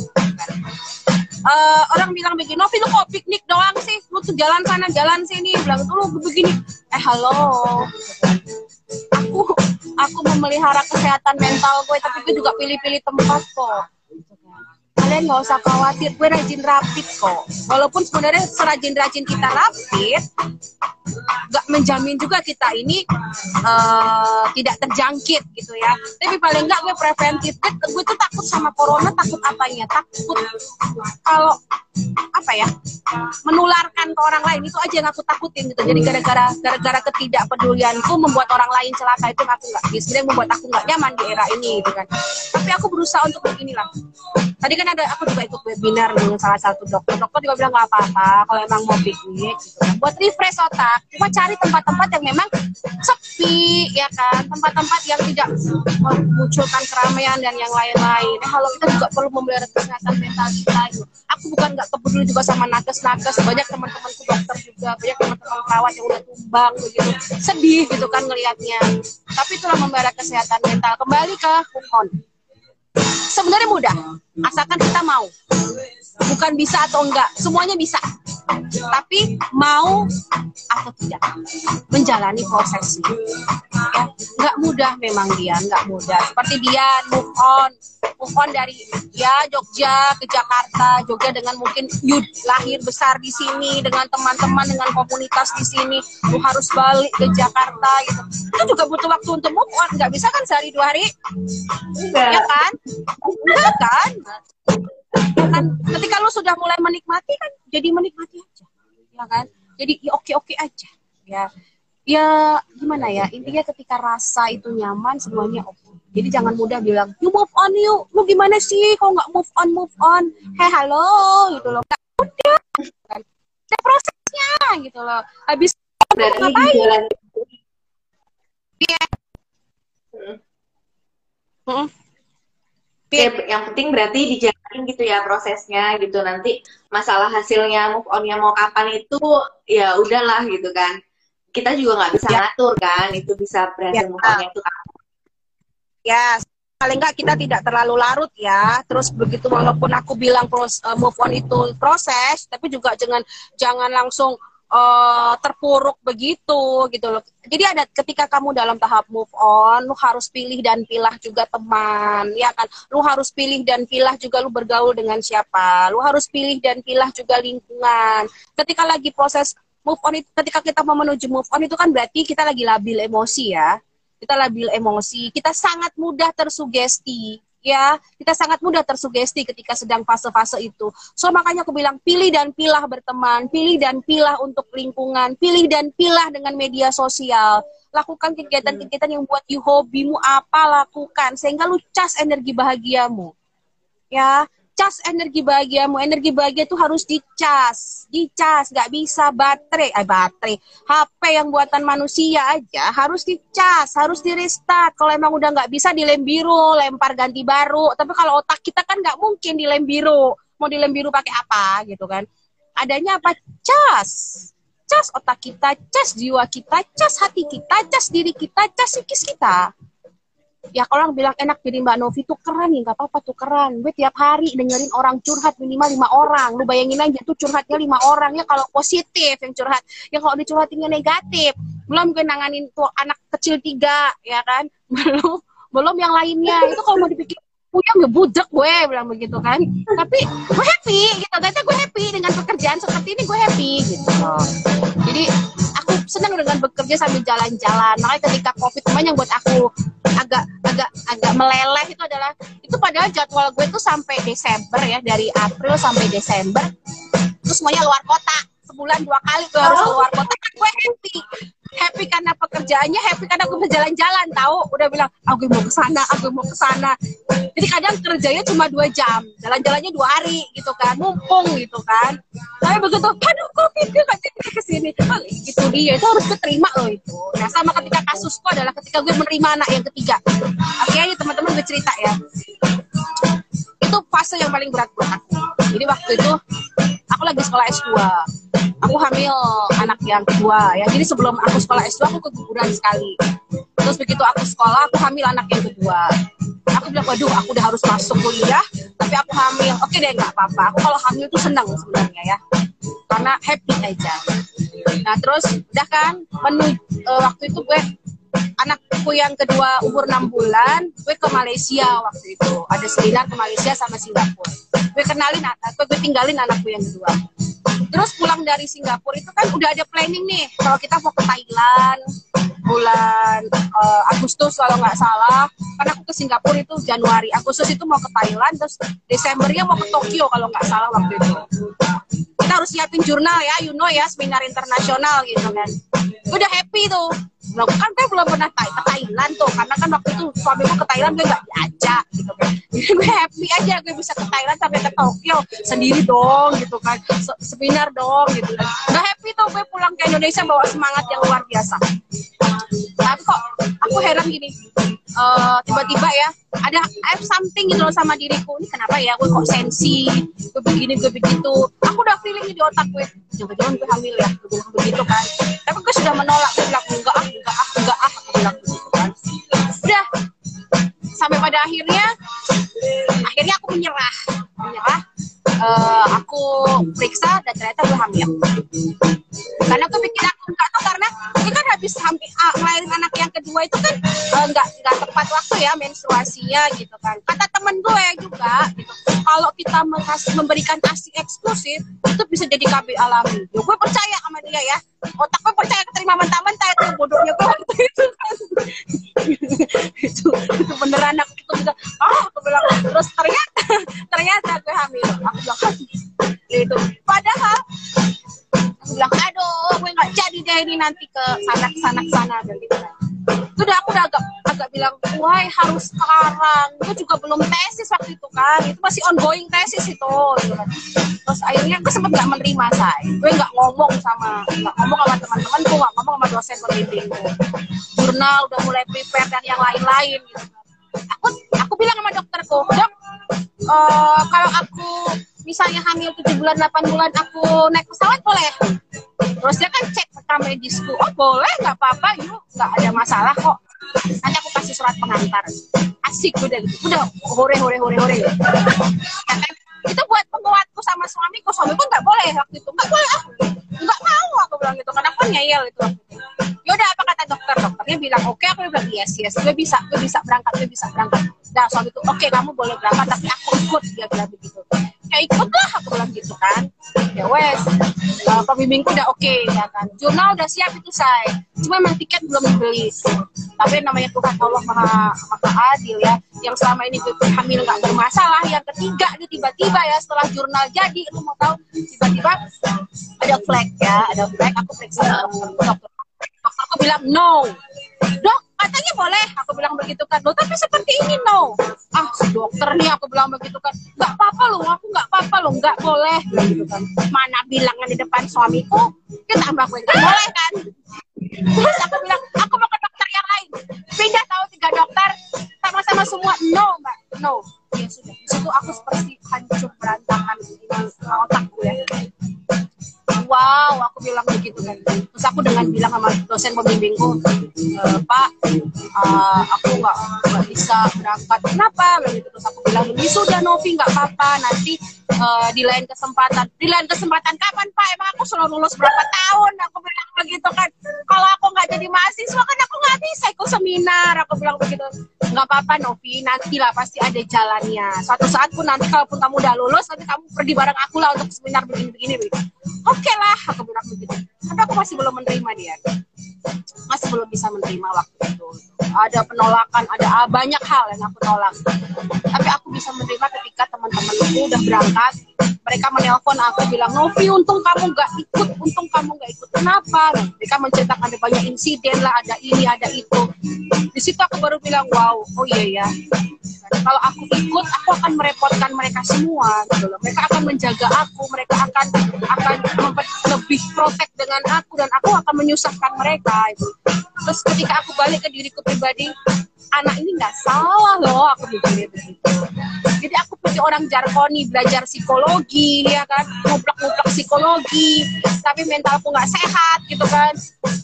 Uh, orang bilang begini, Novi lu kok piknik doang sih, lu tuh jalan sana jalan sini, bilang tuh lu begini, eh halo, aku aku memelihara kesehatan mental gue, tapi gue juga pilih-pilih tempat kok. Kalian nggak usah khawatir, gue rajin rapid kok. Walaupun sebenarnya serajin-rajin kita rapid, nggak menjamin juga kita ini uh, tidak terjangkit gitu ya. Tapi paling nggak gue preventif. Gue tuh takut sama corona, takut apanya? Takut kalau apa ya menularkan ke orang lain itu aja yang aku takutin gitu. Jadi gara-gara gara-gara ketidakpedulianku membuat orang lain celaka itu aku nggak. Sebenarnya membuat aku nggak nyaman di era ini gitu kan. Tapi aku berusaha untuk beginilah. Tadi kan ada aku juga ikut webinar dengan salah satu dokter. Dokter juga bilang nggak apa-apa kalau emang mau piknik gitu kan. Buat refresh otak cuma cari tempat-tempat yang memang sepi ya kan. Tempat-tempat yang tidak memunculkan keramaian dan yang lain-lain. Eh, kalau kita juga perlu memelihara kesehatan mental kita itu aku bukan nggak peduli juga sama nakes-nakes. Banyak teman-temanku dokter juga banyak teman-teman perawat yang udah tumbang begitu. Sedih gitu kan ngelihatnya tapi itulah memelihara kesehatan mental. Kembali ke Kumon sebenarnya mudah asalkan kita mau. Bukan bisa atau enggak. Semuanya bisa. Tapi mau atau tidak. Menjalani prosesnya ya nggak mudah memang dia nggak mudah. Seperti dia move on. Move on dari ya Jogja ke Jakarta. Jogja dengan mungkin you lahir besar di sini dengan teman-teman dengan komunitas di sini. Lu harus balik ke Jakarta gitu. Itu juga butuh waktu untuk move on. Nggak bisa kan sehari dua hari? Enggak. Ya kan? Enggak kan ya kan ketika lu sudah mulai menikmati kan jadi menikmati aja ya kan? Jadi ya oke oke aja ya. Ya gimana ya? Intinya ketika rasa itu nyaman semuanya oke. Okay. jadi jangan mudah bilang you move on yuk lu gimana sih kalau nggak move on move on? Hei halo gitu loh. Nggak udah kan? Ada prosesnya gitu loh. Habis ngapain? Iya. Hmm. Ya, yang penting berarti dijalanin gitu ya prosesnya gitu nanti masalah hasilnya move onnya mau kapan itu ya udahlah gitu kan kita juga nggak bisa Ya. ngatur kan itu bisa berhasil Ya. move onnya itu kapan ya paling nggak kita tidak terlalu larut ya terus begitu walaupun aku bilang pros, eh, move on itu proses tapi juga jangan jangan langsung uh, terpuruk begitu gitu loh. Jadi ada ketika kamu dalam tahap move on, lu harus pilih dan pilah juga teman, ya kan? Lu harus pilih dan pilah juga lu bergaul dengan siapa. Lu harus pilih dan pilah juga lingkungan. Ketika lagi proses move on itu ketika kita mau menuju move on itu kan berarti kita lagi labil emosi ya. Kita labil emosi, kita sangat mudah tersugesti ya kita sangat mudah tersugesti ketika sedang fase-fase itu. So makanya aku bilang pilih dan pilah berteman, pilih dan pilah untuk lingkungan, pilih dan pilah dengan media sosial. Lakukan kegiatan-kegiatan yang buat you hobimu apa lakukan sehingga lu cas energi bahagiamu. Ya, cas energi bahagiamu. Energi bahagia itu harus dicas, dicas, nggak bisa baterai, eh baterai, HP yang buatan manusia aja harus dicas, harus di restart. Kalau emang udah nggak bisa dilem biru, lempar ganti baru. Tapi kalau otak kita kan nggak mungkin dilem biru. Mau dilem biru pakai apa gitu kan? Adanya apa? Cas. Cas otak kita, cas jiwa kita, cas hati kita, cas diri kita, cas psikis kita ya kalau orang bilang enak jadi Mbak Novi tuh keren nih, nggak apa-apa tuh keren. Gue tiap hari dengerin orang curhat minimal lima orang. Lu bayangin aja tuh curhatnya lima orang ya kalau positif yang curhat. Ya kalau dicurhatinnya negatif, belum gue nanganin tuh anak kecil tiga, ya kan? *laughs* Belum belum yang lainnya. Itu kalau mau dipikir punya nggak budek gue bilang begitu kan tapi gue happy gitu ternyata gue happy dengan pekerjaan seperti ini gue happy gitu jadi senang dengan bekerja sambil jalan-jalan. Makanya ketika covid kemarin yang buat aku agak agak agak meleleh itu adalah itu padahal jadwal gue tuh sampai Desember ya dari April sampai Desember. Terus semuanya luar kota. Sebulan dua kali gue harus keluar kota. Kan gue happy happy karena pekerjaannya happy karena gue berjalan-jalan tahu? Udah bilang aku mau ke sana aku mau ke sana. Jadi kadang kerjanya cuma dua jam jalan-jalannya dua hari gitu kan mumpung gitu kan. Tapi begitu aduh covid gue gak jadi ke sini? Oh, gitu dia itu harus keterima loh itu. Nah sama ketika kasusku adalah ketika gue menerima anak yang ketiga. Oke okay, teman-teman gue cerita ya. Itu fase yang paling berat buat aku. Jadi waktu itu aku lagi sekolah S2 aku hamil anak yang kedua ya. Jadi sebelum aku sekolah S2 aku keguguran sekali. Terus begitu aku sekolah aku hamil anak yang kedua. Aku bilang waduh aku udah harus masuk kuliah tapi aku hamil. Oke deh nggak apa-apa. Aku kalau hamil itu senang sebenarnya ya. Karena happy aja. Nah terus udah kan menu uh, waktu itu gue anakku yang kedua umur 6 bulan gue ke Malaysia waktu itu. Ada seminar ke Malaysia sama Singapura. Gue kenalin gue tinggalin anakku yang kedua terus pulang dari Singapura itu kan udah ada planning nih kalau kita mau ke Thailand bulan uh, Agustus kalau nggak salah karena aku ke Singapura itu Januari Agustus itu mau ke Thailand terus Desembernya mau ke Tokyo kalau nggak salah waktu itu kita harus siapin jurnal ya you know ya seminar internasional gitu kan udah happy tuh Nah, kan gue belum pernah ke Thailand tuh, karena kan waktu itu suamiku ke Thailand gue gak diajak gitu kan. Gue happy aja gue bisa ke Thailand sampai ke Tokyo sendiri dong gitu kan, seminar dong gitu kan. Gak happy tuh gue pulang ke Indonesia bawa semangat yang luar biasa. Tapi kok aku heran gini, uh, tiba-tiba ya ada I have something gitu loh sama diriku. Ini kenapa ya gue kok sensi gue begini gue begitu. Aku udah feeling di otak gue jangan-jangan gue hamil ya gue bilang begitu kan. Tapi gue sudah menolak gue bilang enggak ah enggak ah enggak ah aku bilang begitu kan. Udah sampai pada akhirnya akhirnya aku menyerah. Menyerah uh, aku periksa dan ternyata gue hamil. Karena aku pikir aku enggak tuh karena ini kan habis hampir ah, ngelahirin anak yang kedua itu kan uh, enggak enggak tepat waktu ya menstruasinya gitu kan. Kata temen gue juga gitu kalau kita memberikan asi eksklusif itu bisa jadi KB alami. Ya, gue percaya sama dia ya. Otak gue percaya keterima mentah-mentah itu bodohnya gue waktu itu kan. *laughs* Itu, itu beneran aku itu bisa ah aku bilang. Terus ternyata *laughs* ternyata gue hamil. Aku bilang itu aku bilang aduh gue nggak jadi deh ini nanti ke sana ke sana ke sana. Dan gitu itu udah aku udah agak agak bilang wah harus sekarang. Gue juga belum tesis waktu itu kan. Itu masih ongoing tesis itu. Gitu kan. terus akhirnya gue sempat nggak menerima saya gue nggak ngomong sama nggak ngomong sama teman-teman gue nggak ngomong sama dosen pembimbing jurnal udah mulai prepare dan yang lain-lain gitu. Kan. aku aku bilang sama dokterku dok uh, kalau aku misalnya hamil 7 bulan 8 bulan aku naik pesawat boleh. Terus dia kan cek rekam medisku. Oh boleh nggak apa-apa yuk. Nggak ada masalah kok. Nanti aku kasih surat pengantar. Asik udah gitu. Udah hore hore hore hore. Itu buat penguatku sama suamiku. Suamiku nggak boleh waktu itu. Nggak boleh aku nggak mau aku bilang gitu. Karena aku ngeyel itu. Yaudah apa kata dokter? Dokternya bilang oke okay, aku bilang yes yes. Gue bisa gue bisa berangkat gue bisa berangkat. Nah suamiku oke okay, kamu boleh berangkat tapi aku ikut dia bilang begitu ya ikutlah. Aku bilang gitu kan. Ya wes uh, pembimbingku udah oke okay, ya kan. Jurnal udah siap itu saya cuma memang tiket belum dibeli. Tapi namanya Tuhan Allah maha maha adil ya yang selama ini gue hamil nggak bermasalah. Yang ketiga nih tiba-tiba ya setelah jurnal jadi lu mau tahu tiba-tiba ada flag ya ada flag. Aku periksa aku bilang no. Dok katanya boleh. Aku bilang begitu kan. Lo tapi seperti ini no. Ah si dokter nih aku bilang begitu kan. Nggak apa-apa lo aku nggak apa-apa lo nggak boleh. Gitu kan. Mana bilangnya di depan suamiku? Kita tambah gue nggak boleh kan? Terus aku bilang aku mau ke dokter yang lain. Pindah tahu tiga dokter. Sama-sama semua no mbak. No. Ya sudah itu aku seperti hancur berantakan. ya wow aku bilang begitu kan terus aku dengan bilang sama dosen pembimbingku e, pak uh, aku nggak bisa berangkat. Kenapa? Begitu. Terus aku bilang ini sudah Novi nggak apa-apa. Nanti uh, di lain kesempatan. Di lain kesempatan kapan pak? Emang aku selalu lulus berapa tahun? Aku bilang begitu kan. Kalau aku nggak jadi mahasiswa kan aku nggak bisa ikut seminar. Aku bilang begitu. Nggak apa-apa Novi. Nantilah pasti ada jalannya. Suatu saat pun nanti kalaupun kamu udah lulus nanti kamu pergi bareng aku lah untuk seminar begini-begini. Oke okay lah aku bilang begitu. Tapi aku masih belum menerima dia masih belum bisa menerima waktu itu. Ada penolakan ada banyak hal yang aku tolak. Tapi aku bisa menerima ketika teman-temanku udah berangkat. Mereka menelpon aku bilang Novi untung kamu nggak ikut untung kamu nggak ikut. Kenapa? Mereka menceritakan ada banyak insiden lah ada ini ada itu. Di situ aku baru bilang wow oh iya ya. Kalau aku ikut aku akan merepotkan mereka semua gitu mereka akan menjaga aku mereka akan akan lebih protek dengan aku dan aku akan menyusahkan mereka terus ketika aku balik ke diriku pribadi anak ini nggak salah loh aku mikirnya begitu jadi aku punya orang jargoni belajar psikologi ya kan? Nguplak-nguplak psikologi tapi mentalku nggak sehat gitu kan?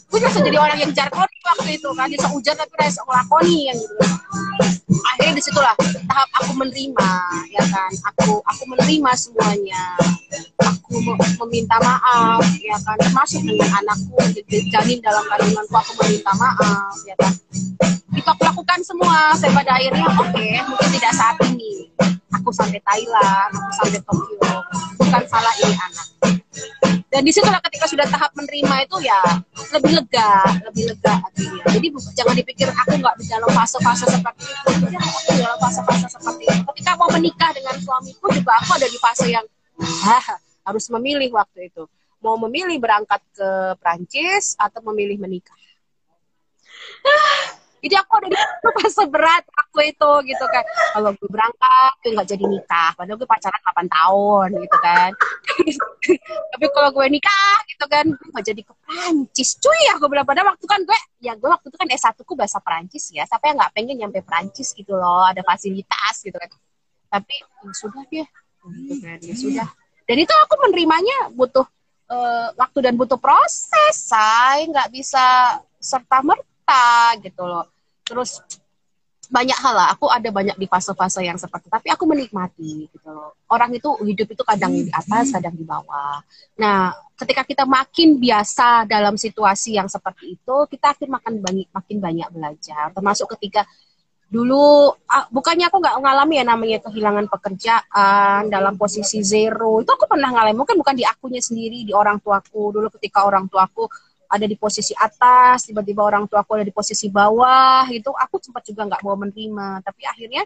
Gue bisa jadi orang yang jargoni waktu itu kan? Bisa hujan tapi bisa ngelakoni yang gitu. Akhirnya di situlah tahap aku menerima ya kan? Aku aku menerima semuanya. Aku meminta maaf ya kan? Termasuk dengan anakku janin dalam kandunganku aku meminta maaf ya kan itu aku lakukan semua saya pada akhirnya oke okay, mungkin tidak saat ini. Aku sampai Thailand aku sampai Tokyo. Bukan salah ini anak dan di situlah ketika sudah tahap menerima itu ya lebih lega lebih lega artinya jadi jangan dipikir aku nggak dalam fase-fase seperti itu. Ya aku dalam fase-fase seperti itu. Ketika mau menikah dengan suamiku juga aku ada di fase yang ah, harus memilih waktu itu. Mau memilih berangkat ke Prancis atau memilih menikah jadi aku ada di *laughs* fase berat waktu itu gitu kan. Kalau gue berangkat, gue nggak jadi nikah. Padahal gue pacaran 8 tahun gitu kan. *laughs* Tapi kalau gue nikah gitu kan, gue nggak jadi ke Prancis. Cuy, aku bilang pada waktu kan gue, ya gue waktu itu kan S1 ku bahasa Prancis ya. Yang nggak pengen nyampe Prancis gitu loh, ada fasilitas gitu kan. Tapi ya sudah dia, gitu kan, ya sudah. Dan itu aku menerimanya butuh uh, waktu dan butuh proses, saya nggak bisa serta merta gitu loh terus banyak hal lah. Aku ada banyak di fase-fase yang seperti tapi aku menikmati gitu loh. Orang itu hidup itu kadang di atas kadang di bawah. Nah ketika kita makin biasa dalam situasi yang seperti itu kita akan makin banyak makin banyak belajar. Termasuk ketika dulu bukannya aku nggak ngalami ya namanya kehilangan pekerjaan dalam posisi zero. Itu aku pernah ngalami mungkin bukan di akunya sendiri di orang tuaku. Dulu ketika orang tuaku ada di posisi atas, tiba-tiba orang tua aku ada di posisi bawah, itu aku sempat juga nggak mau menerima. Tapi akhirnya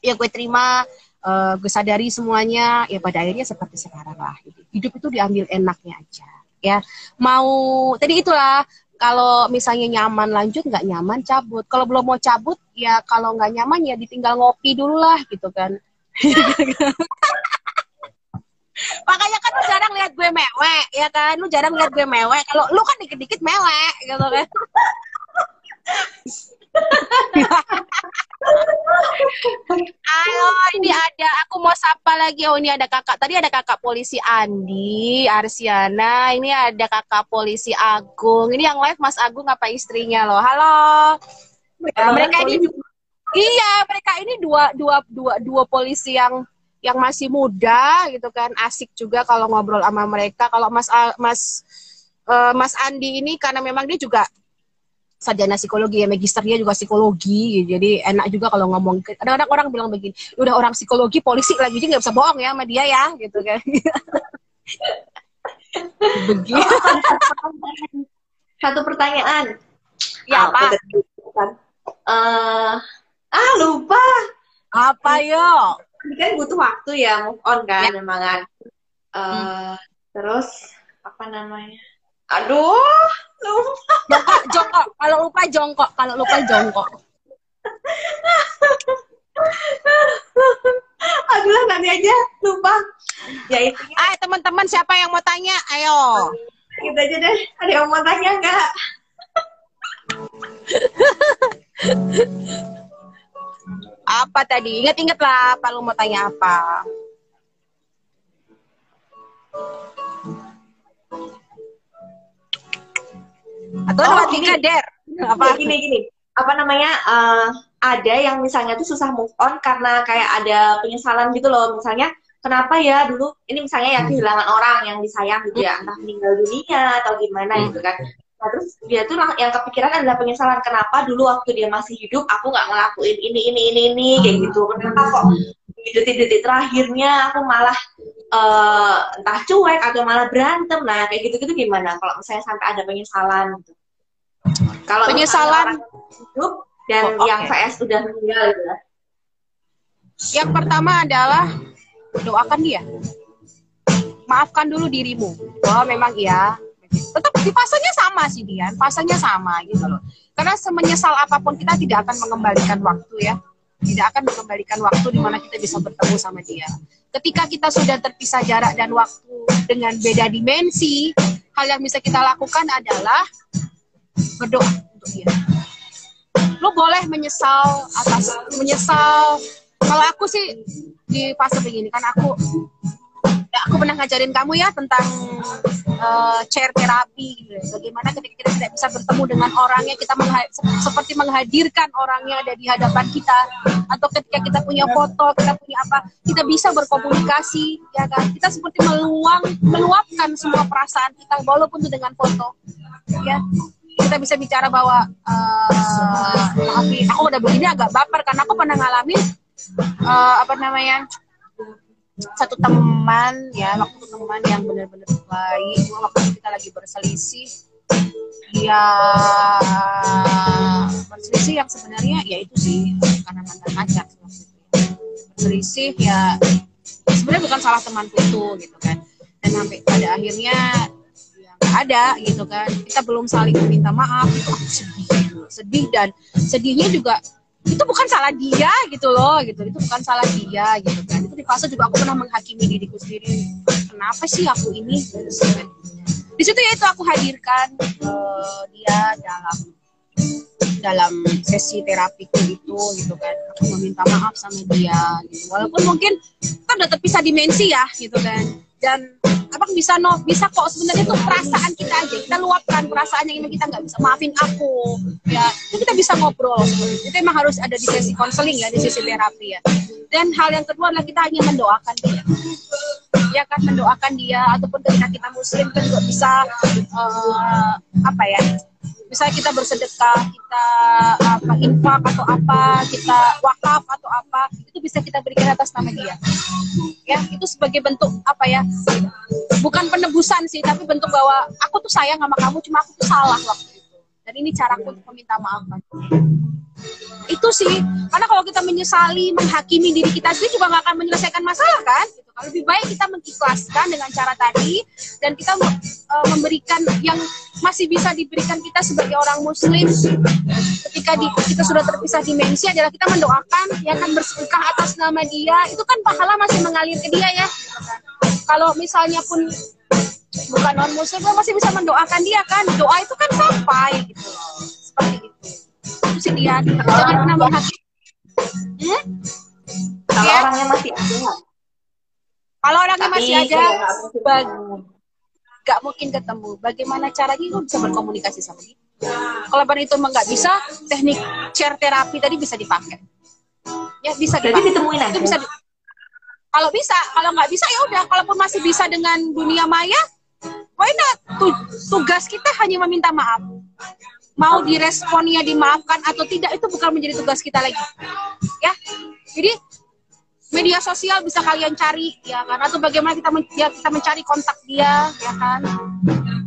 ya gue terima, uh, gue sadari semuanya, ya pada akhirnya seperti sekarang lah. Hidup itu diambil enaknya aja, ya. Mau tadi itulah kalau misalnya nyaman lanjut, nggak nyaman cabut. Kalau belum mau cabut, ya kalau nggak nyaman ya ditinggal ngopi dulu lah gitu kan. *laughs* Makanya kan lu jarang lihat gue mewek, ya kan? Lu jarang lihat gue mewek. Kalau lu kan dikit-dikit mewek, gitu kan? Ayo, ini ada. Aku mau sapa lagi. Oh, ini ada kakak. Tadi ada kakak polisi Andi, Arsiana. Ini ada kakak polisi Agung. Ini yang live Mas Agung apa istrinya loh. Halo. Ya, mereka ini iya, mereka ini dua dua dua dua polisi yang yang masih muda gitu kan asik juga kalau ngobrol sama mereka. Kalau Mas Mas uh, Mas Andi ini karena memang dia juga sarjana psikologi ya magisternya juga psikologi gitu. jadi enak juga kalau ngomong. Kadang-kadang orang bilang begini udah orang psikologi polisi lagi jadi nggak bisa bohong ya sama dia ya gitu kan. *laughs* Begitu satu pertanyaan. Ya apa uh, ah lupa. Apa yo ini kan butuh waktu ya move on kan ya. memang kan. Uh, hmm. terus apa namanya? Aduh lupa. Jongkok jongkok. Kalau lupa jongkok. Kalau lupa jongkok. Aduh nanti aja lupa. Ya itu ah teman-teman siapa yang mau tanya? Ayo. Kita aja deh. Ada yang mau tanya enggak *laughs* apa tadi? Ingat-ingat lah apa lu mau tanya apa. Atau oh, gini, der. Apa? Gini gini. Apa namanya? Uh, ada yang misalnya tuh susah move on karena kayak ada penyesalan gitu loh. Misalnya kenapa ya dulu ini misalnya yang kehilangan orang yang disayang gitu ya entah meninggal dunia atau gimana gitu kan Nah, terus dia tuh yang kepikiran adalah penyesalan kenapa dulu waktu dia masih hidup aku nggak ngelakuin ini ini ini ini kayak gitu. Kenapa kok di detik-detik terakhirnya aku malah uh, entah cuek atau malah berantem. Nah, kayak gitu-gitu gimana kalau misalnya sampai ada penyesalan gitu. Kalau penyesalan hidup dan oh, okay. yang VS sudah meninggal gitu ya. Yang pertama adalah doakan dia. Maafkan dulu dirimu. Bahwa memang iya tetap di fasenya sama sih Dian, fasenya sama gitu loh. Karena semenyesal apa pun kita tidak akan mengembalikan waktu ya. Tidak akan mengembalikan waktu di mana kita bisa bertemu sama dia. Ketika kita sudah terpisah jarak dan waktu dengan beda dimensi, hal yang bisa kita lakukan adalah berdoa untuk dia. Lo boleh menyesal atas menyesal. Kalau aku sih di fase begini kan aku aku pernah ngajarin kamu ya tentang uh, chair terapi gitu. Bagaimana ketika kita tidak bisa bertemu dengan orangnya kita mengha seperti menghadirkan orangnya ada di hadapan kita atau ketika kita punya foto, kita punya apa, kita bisa berkomunikasi ya kan. Kita seperti meluang meluapkan semua perasaan kita walaupun itu dengan foto. Ya. Kita bisa bicara bahwa uh, maaf aku udah begini agak baper karena aku pernah ngalamin uh, apa namanya satu teman ya waktu teman yang benar-benar baik. Waktu kita lagi berselisih dia berselisih yang sebenarnya ya itu sih karena mantan pacar berselisih ya sebenarnya bukan salah temanku itu gitu kan. Dan sampai pada akhirnya ya nggak ada gitu kan. Kita belum saling meminta maaf itu aku sedih sedih dan sedihnya juga itu bukan salah dia gitu loh gitu. Itu bukan salah dia gitu kan. Itu di fase juga aku pernah menghakimi diriku sendiri. Kenapa sih aku ini? Di situ ya itu aku hadirkan uh, dia dalam dalam sesi terapiku itu gitu kan. Aku meminta maaf sama dia gitu. Walaupun mungkin kan udah terpisah dimensi ya gitu kan. Dan abang bisa no bisa kok. Sebenarnya tuh perasaan kita aja. Kita luapkan perasaan yang ini kita nggak bisa maafin aku. Ya itu kita bisa ngobrol. Itu emang harus ada di sesi konseling ya di sesi terapi ya. Dan hal yang kedua adalah kita hanya mendoakan dia. Ya kan mendoakan dia ataupun ketika kita muslim kan juga bisa uh, apa ya misalnya kita bersedekah, kita apa infak atau apa, kita wakaf atau apa, itu bisa kita berikan atas nama dia. Ya, itu sebagai bentuk apa ya? Bukan penebusan sih, tapi bentuk bahwa aku tuh sayang sama kamu, cuma aku tuh salah waktu itu. Dan ini caraku untuk meminta maaf. Itu sih, karena kalau kita menyesali, menghakimi diri kita sendiri juga nggak akan menyelesaikan masalah kan? Gitu. Lebih baik kita mengikhlaskan dengan cara tadi dan kita uh, memberikan yang masih bisa diberikan kita sebagai orang muslim. Ketika di, kita sudah terpisah dimensi adalah kita mendoakan ya kan bersedekah atas nama dia. Itu kan pahala masih mengalir ke dia ya. Kalau misalnya pun bukan non muslim kita masih bisa mendoakan dia kan? Doa itu kan sampai gitu dia jangan pernah menghakimi hmm? kalau ya? orangnya masih ada kalau orangnya Tapi, masih ada nggak mungkin ketemu. Bagaimana caranya lu bisa berkomunikasi sama dia? Kalau itu emang nggak bisa, teknik chair terapi tadi bisa dipakai. Ya bisa dipakai. Jadi ditemuin aja. Itu bisa di... kalau bisa kalau nggak bisa ya udah kalaupun masih bisa dengan dunia maya why not tugas kita hanya meminta maaf mau diresponnya dimaafkan atau tidak itu bukan menjadi tugas kita lagi. Ya jadi media sosial bisa kalian cari ya kan? Atau bagaimana kita men ya, kita mencari kontak dia ya kan?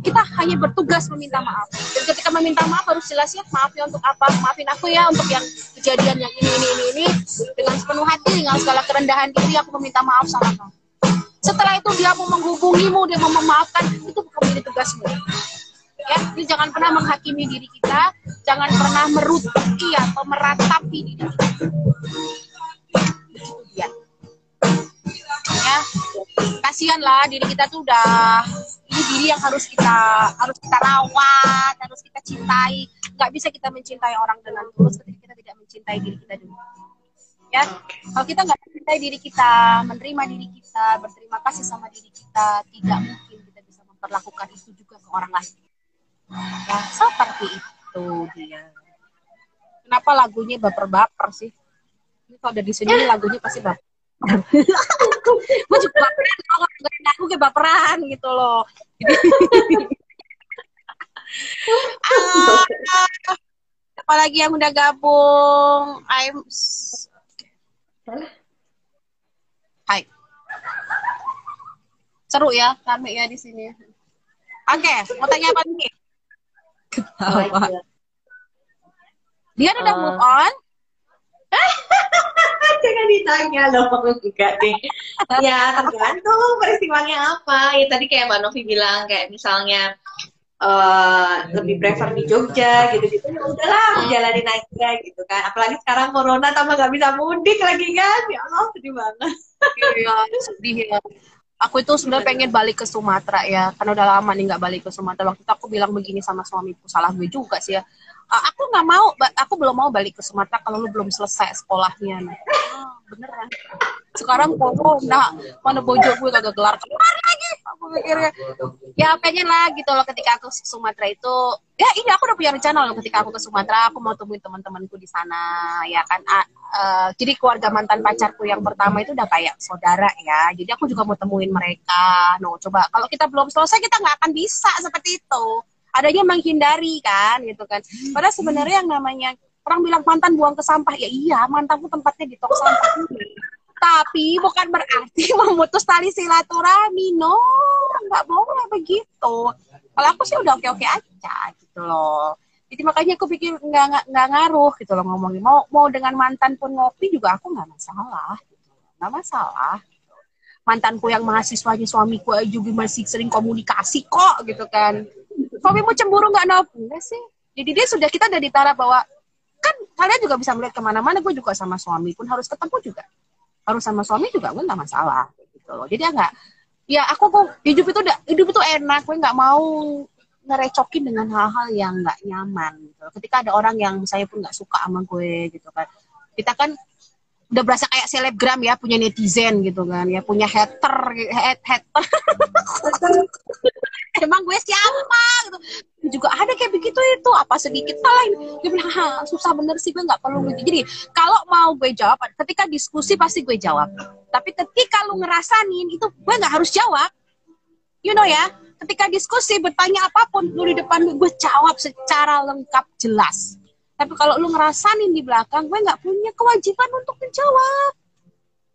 Kita hanya bertugas meminta maaf. Dan ketika meminta maaf harus jelas ya maaf ya untuk apa? Maafin aku ya untuk yang kejadian yang ini ini ini ini. Dengan sepenuh hati dengan segala kerendahan diri aku meminta maaf sama kamu. Setelah itu dia mau menghubungimu dia mau memaafkan itu bukan menjadi tugasmu ya. Jadi jangan pernah menghakimi diri kita jangan pernah merutuki atau meratapi diri kita. Ya ya. Kasihan lah diri kita tuh udah ini diri yang harus kita harus kita rawat harus kita cintai. Nggak bisa kita mencintai orang dengan tulus ketika kita tidak mencintai diri kita dulu. Ya. Kalau kita nggak mencintai diri kita menerima diri kita berterima kasih sama diri kita tidak mungkin kita bisa memperlakukan itu juga ke orang lain ya seperti itu dia. Kenapa lagunya baper-baper sih? Ini kalau ada di sini lagunya pasti baper. *laughs* Gue juga baperan kalau nggak aku kayak baperan gitu loh. *laughs* Ah, apalagi yang udah gabung? I'm Hai. Seru ya kami ya di sini. Oke okay, mau tanya apa nih apa dia udah uh, move on? *laughs* Jangan ditanya loh enggak deh. Ya tergantung peristiwanya apa. Ya tadi kayak mbak Novi bilang kayak misalnya uh, lebih prefer di Jogja gitu-gitu ya udahlah jalanin aja gitu kan. Apalagi sekarang corona tambah nggak bisa mudik lagi kan. Ya Allah sedih banget. Iya sedih ya aku itu sebenarnya pengen balik ke Sumatera ya karena udah lama nih nggak balik ke Sumatera. Waktu itu aku bilang begini sama suamiku salah gue juga sih ya. Aku nggak mau aku belum mau balik ke Sumatera kalau lu belum selesai sekolahnya. Oh, beneran. Sekarang nah mana bojo gue kagak gelar. Keluar lagi aku mikirnya. Ya pengen lah gitu loh ketika aku ke Sumatera itu. Ya ini aku udah punya rencana loh ketika aku ke Sumatera aku mau temuin teman-temanku di sana ya kan. Uh, uh, jadi keluarga mantan pacarku yang pertama itu udah kayak saudara ya. Jadi aku juga mau temuin mereka. No coba kalau kita belum selesai kita nggak akan bisa seperti itu. Adanya menghindari kan gitu kan. Padahal sebenarnya yang namanya orang bilang mantan buang ke sampah. Ya iya mantanku tempatnya di tong sampah tapi bukan berarti *laughs* memutus tali silaturahmi no. Nggak boleh begitu. Kalau aku sih udah oke oke aja gitu loh. Jadi makanya aku pikir nggak nggak ngaruh gitu loh ngomongin. Mau mau dengan mantan pun ngopi juga aku nggak masalah gitu. nggak masalah mantanku yang mahasiswanya suamiku juga masih sering komunikasi kok gitu kan. Suamimu cemburu nggak? Enggak sih. Jadi dia sudah kita udah ditara bahwa kan kalian juga bisa melihat ke mana-mana. Gue juga sama suami pun harus ketemu juga. Harus sama suami juga gue nggak masalah gitu loh. Jadi enggak ya aku kok hidup itu udah hidup itu enak. Gue nggak mau ngerecokin dengan hal-hal yang nggak nyaman. Gitu. Ketika ada orang yang saya pun nggak suka sama gue gitu kan. Kita kan udah berasa kayak selebgram ya punya netizen gitu kan ya punya hater hat hater *laughs* emang gue siapa gitu. Juga ada kayak begitu itu apa sedikit salah dia bilang susah bener sih gue nggak perlu gitu. Jadi kalau mau gue jawab ketika diskusi pasti gue jawab. Tapi ketika lu ngerasain itu gue nggak harus jawab. You know ya ketika diskusi bertanya apa pun lu di depan gue jawab secara lengkap jelas tapi kalau lu ngerasain di belakang gue nggak punya kewajiban untuk menjawab.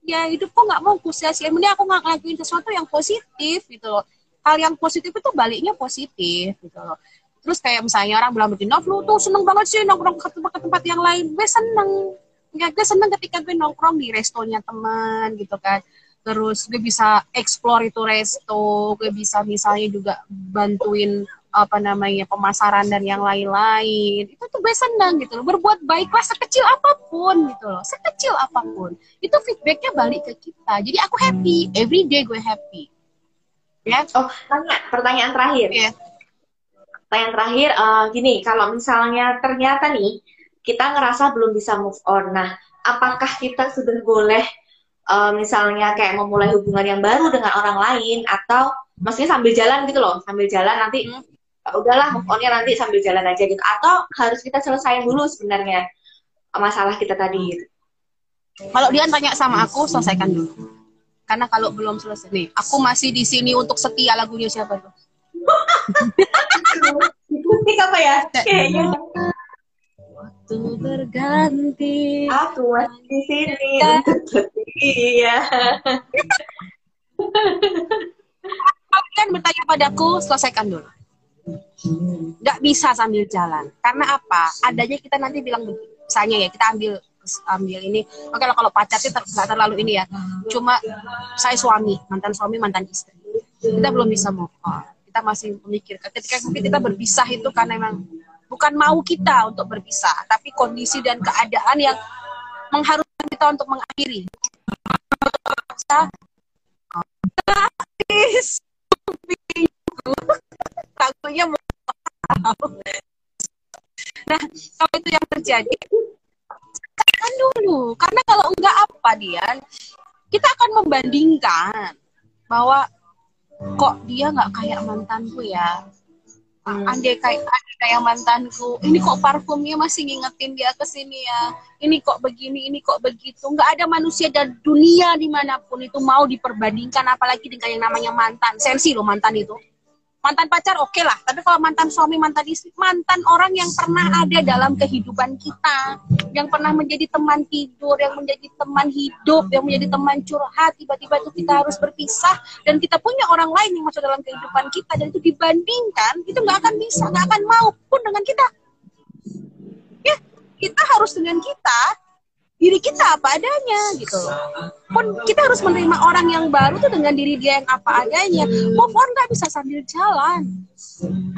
Ya hidup kok nggak mau gue sia-sia ini aku nggak ngelakuin sesuatu yang positif gitu loh. Hal yang positif itu baliknya positif gitu loh. Terus kayak misalnya orang bilang begini lu tuh seneng banget sih nongkrong ke tempat-tempat yang lain. Gue seneng. Ya gue seneng ketika gue nongkrong di restonya teman gitu kan. Terus gue bisa explore itu resto gue bisa misalnya juga bantuin apa namanya pemasaran dan yang lain-lain. Itu tuh gue seneng gitu loh. Berbuat baiklah sekecil apa pun gitu loh. Sekecil apa pun. Itu feedbacknya balik ke kita. Jadi aku happy. Every day gue happy. Ya? Oh tanya pertanyaan terakhir. Yeah. pertanyaan terakhir uh, gini. Kalau misalnya ternyata nih kita ngerasa belum bisa move on. Nah apakah kita sudah boleh uh, misalnya kayak memulai hubungan yang baru dengan orang lain? Atau maksudnya sambil jalan gitu loh. Sambil jalan nanti hmm. Ya udahlah move onnya nanti sambil jalan aja gitu atau harus kita selesaiin dulu sebenarnya masalah kita tadi gitu. Kalau dia tanya sama aku selesaikan dulu Karena kalau belum selesai nih, aku masih di sini untuk setia lagunya siapa tuh? Apa ya? Kayaknya. Waktu berganti. Aku masih di sini untuk setia. Kalian bertanya padaku, selesaikan dulu. Nggak bisa sambil jalan. Karena apa? Adanya kita nanti bilang. Misalnya ya, kita ambil ambil ini. Oke lah kalau pacar ter, terlalu ini ya. Cuma saya suami mantan suami mantan istri. Kita belum bisa move on. Kita masih memikirkan. Ketika mungkin kita berpisah itu karena memang bukan mau kita untuk berpisah tapi kondisi dan keadaan yang mengharuskan kita untuk mengakhiri takutnya *laughs* nah kalau itu yang terjadi kan dulu karena kalau enggak apa dia kita akan membandingkan bahwa kok dia nggak kayak mantanku ya? Hmm. andai kayak andai kayak mantanku ini kok parfumnya masih ngingetin dia ke sini ya? Ini kok begini ini kok begitu? Nggak ada manusia dan dunia di mana pun itu mau diperbandingkan apalagi dengan yang namanya mantan. Sensi loh mantan itu mantan pacar oke okay lah. Tapi kalau mantan suami mantan istri mantan orang yang pernah ada dalam kehidupan kita. Yang pernah menjadi teman tidur yang menjadi teman hidup yang menjadi teman curhat. Tiba-tiba itu kita harus berpisah. Dan kita punya orang lain yang masuk dalam kehidupan kita. Dan itu dibandingkan itu nggak akan bisa nggak akan mau pun dengan kita. Ya kita harus dengan kita diri kita apa adanya gitu pun kita harus menerima orang yang baru tuh dengan diri dia yang apa adanya. Move on nggak bisa sambil jalan.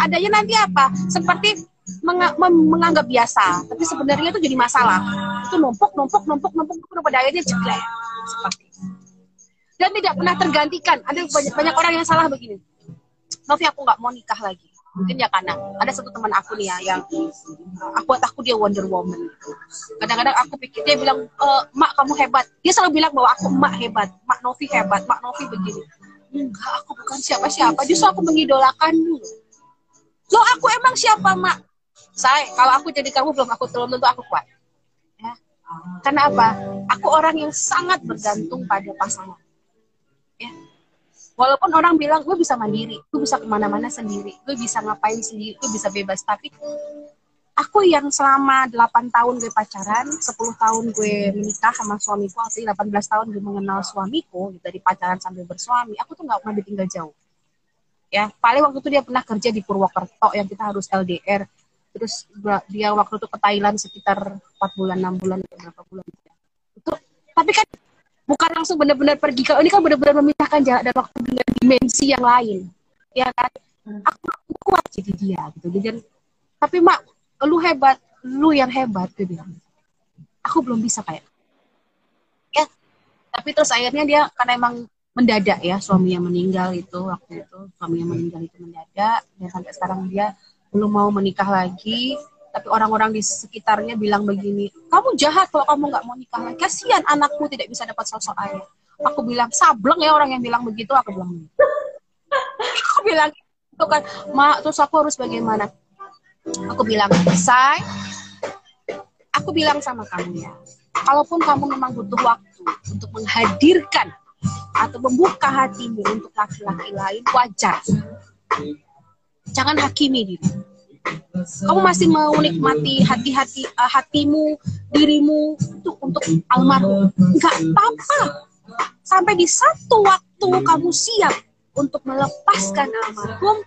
Adanya nanti apa? Seperti meng menganggap biasa tapi sebenarnya itu jadi masalah. Itu numpuk numpuk numpuk numpuk numpuk pada akhirnya jeglek seperti dan tidak pernah tergantikan. Ada banyak banyak orang yang salah begini. Novi aku nggak mau nikah lagi mungkin ya karena ada satu teman aku nih ya yang aku buat aku dia Wonder Woman. Kadang-kadang aku pikir dia bilang e, mak kamu hebat. Dia selalu bilang bahwa aku mak hebat mak Novi hebat mak Novi begini. Enggak aku bukan siapa-siapa. Justru aku mengidolakanmu lo aku emang siapa mak? Saya kalau aku jadi kamu belum aku belum tentu aku kuat. Ya. Karena apa? Aku orang yang sangat bergantung pada pasangan walaupun orang bilang gue bisa mandiri gue bisa ke mana-mana sendiri gue bisa ngapain sendiri gue bisa bebas. Tapi aku yang selama 8 tahun gue pacaran 10 tahun gue menikah sama suamiku artinya 18 tahun gue mengenal suamiku gitu, dari pacaran sampai bersuami aku tuh nggak pernah ditinggal jauh. Ya paling waktu itu dia pernah kerja di Purwokerto yang kita harus LDR terus dia waktu itu ke Thailand sekitar 4 bulan 6 bulan berapa bulan. Itu tapi kan bukan langsung benar-benar pergi kalau ini kan benar-benar memisahkan jarak dan waktu dengan dimensi yang lain. Ya kan? Aku, kuat jadi dia gitu. Dan tapi mak lu hebat. Lu yang hebat gitu bilang. Aku belum bisa kayak. Ya. Tapi terus akhirnya dia karena emang mendadak ya suaminya meninggal itu waktu itu. Suaminya meninggal itu mendadak. Dan sampai sekarang dia belum mau menikah lagi tapi orang-orang di sekitarnya bilang begini, kamu jahat kalau kamu nggak mau nikah lagi. Kasihan anakku tidak bisa dapat sosok ayah. Aku bilang, sableng ya orang yang bilang begitu. Aku bilang, *laughs* aku bilang itu kan, mak terus aku harus bagaimana? Aku bilang, say, aku bilang sama kamu ya, kalaupun kamu memang butuh waktu untuk menghadirkan atau membuka hatimu untuk laki-laki lain, wajar. Jangan hakimi diri kamu masih mau menikmati hati-hati uh, hatimu, dirimu itu untuk almarhum. Enggak apa-apa. Sampai di satu waktu kamu siap untuk melepaskan almarhum,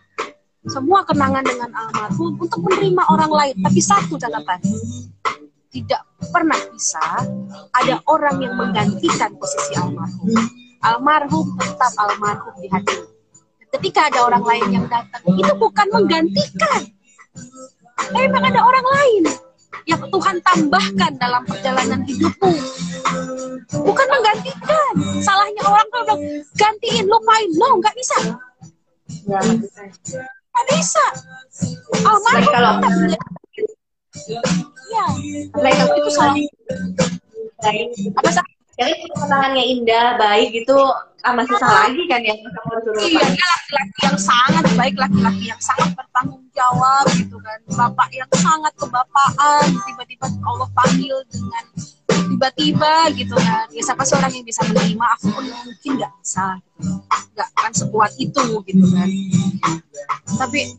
semua kenangan dengan almarhum untuk menerima orang lain. Tapi satu catatan, tidak pernah bisa ada orang yang menggantikan posisi almarhum. Almarhum tetap almarhum di hati. Ketika ada orang lain yang datang, itu bukan menggantikan, tapi memang ada orang lain yang Tuhan tambahkan dalam perjalanan hidupmu. Bukan menggantikan. Salahnya orang tuh bilang, gantiin, lupain. No, nggak bisa. Nggak bisa. Almarhum kalau Iya. Mereka itu salah. Apa Jadi pasangannya indah, baik itu ah, masih salah lagi kan yang kamu harus Iya, laki-laki yang sangat baik, laki-laki yang sangat bertanggung jawab gitu kan. Bapak yang sangat kebapaan, tiba-tiba Allah panggil dengan tiba-tiba gitu kan. Ya siapa sih yang bisa menerima? Aku pun mungkin nggak bisa. Nggak kan sekuat itu gitu kan. Tapi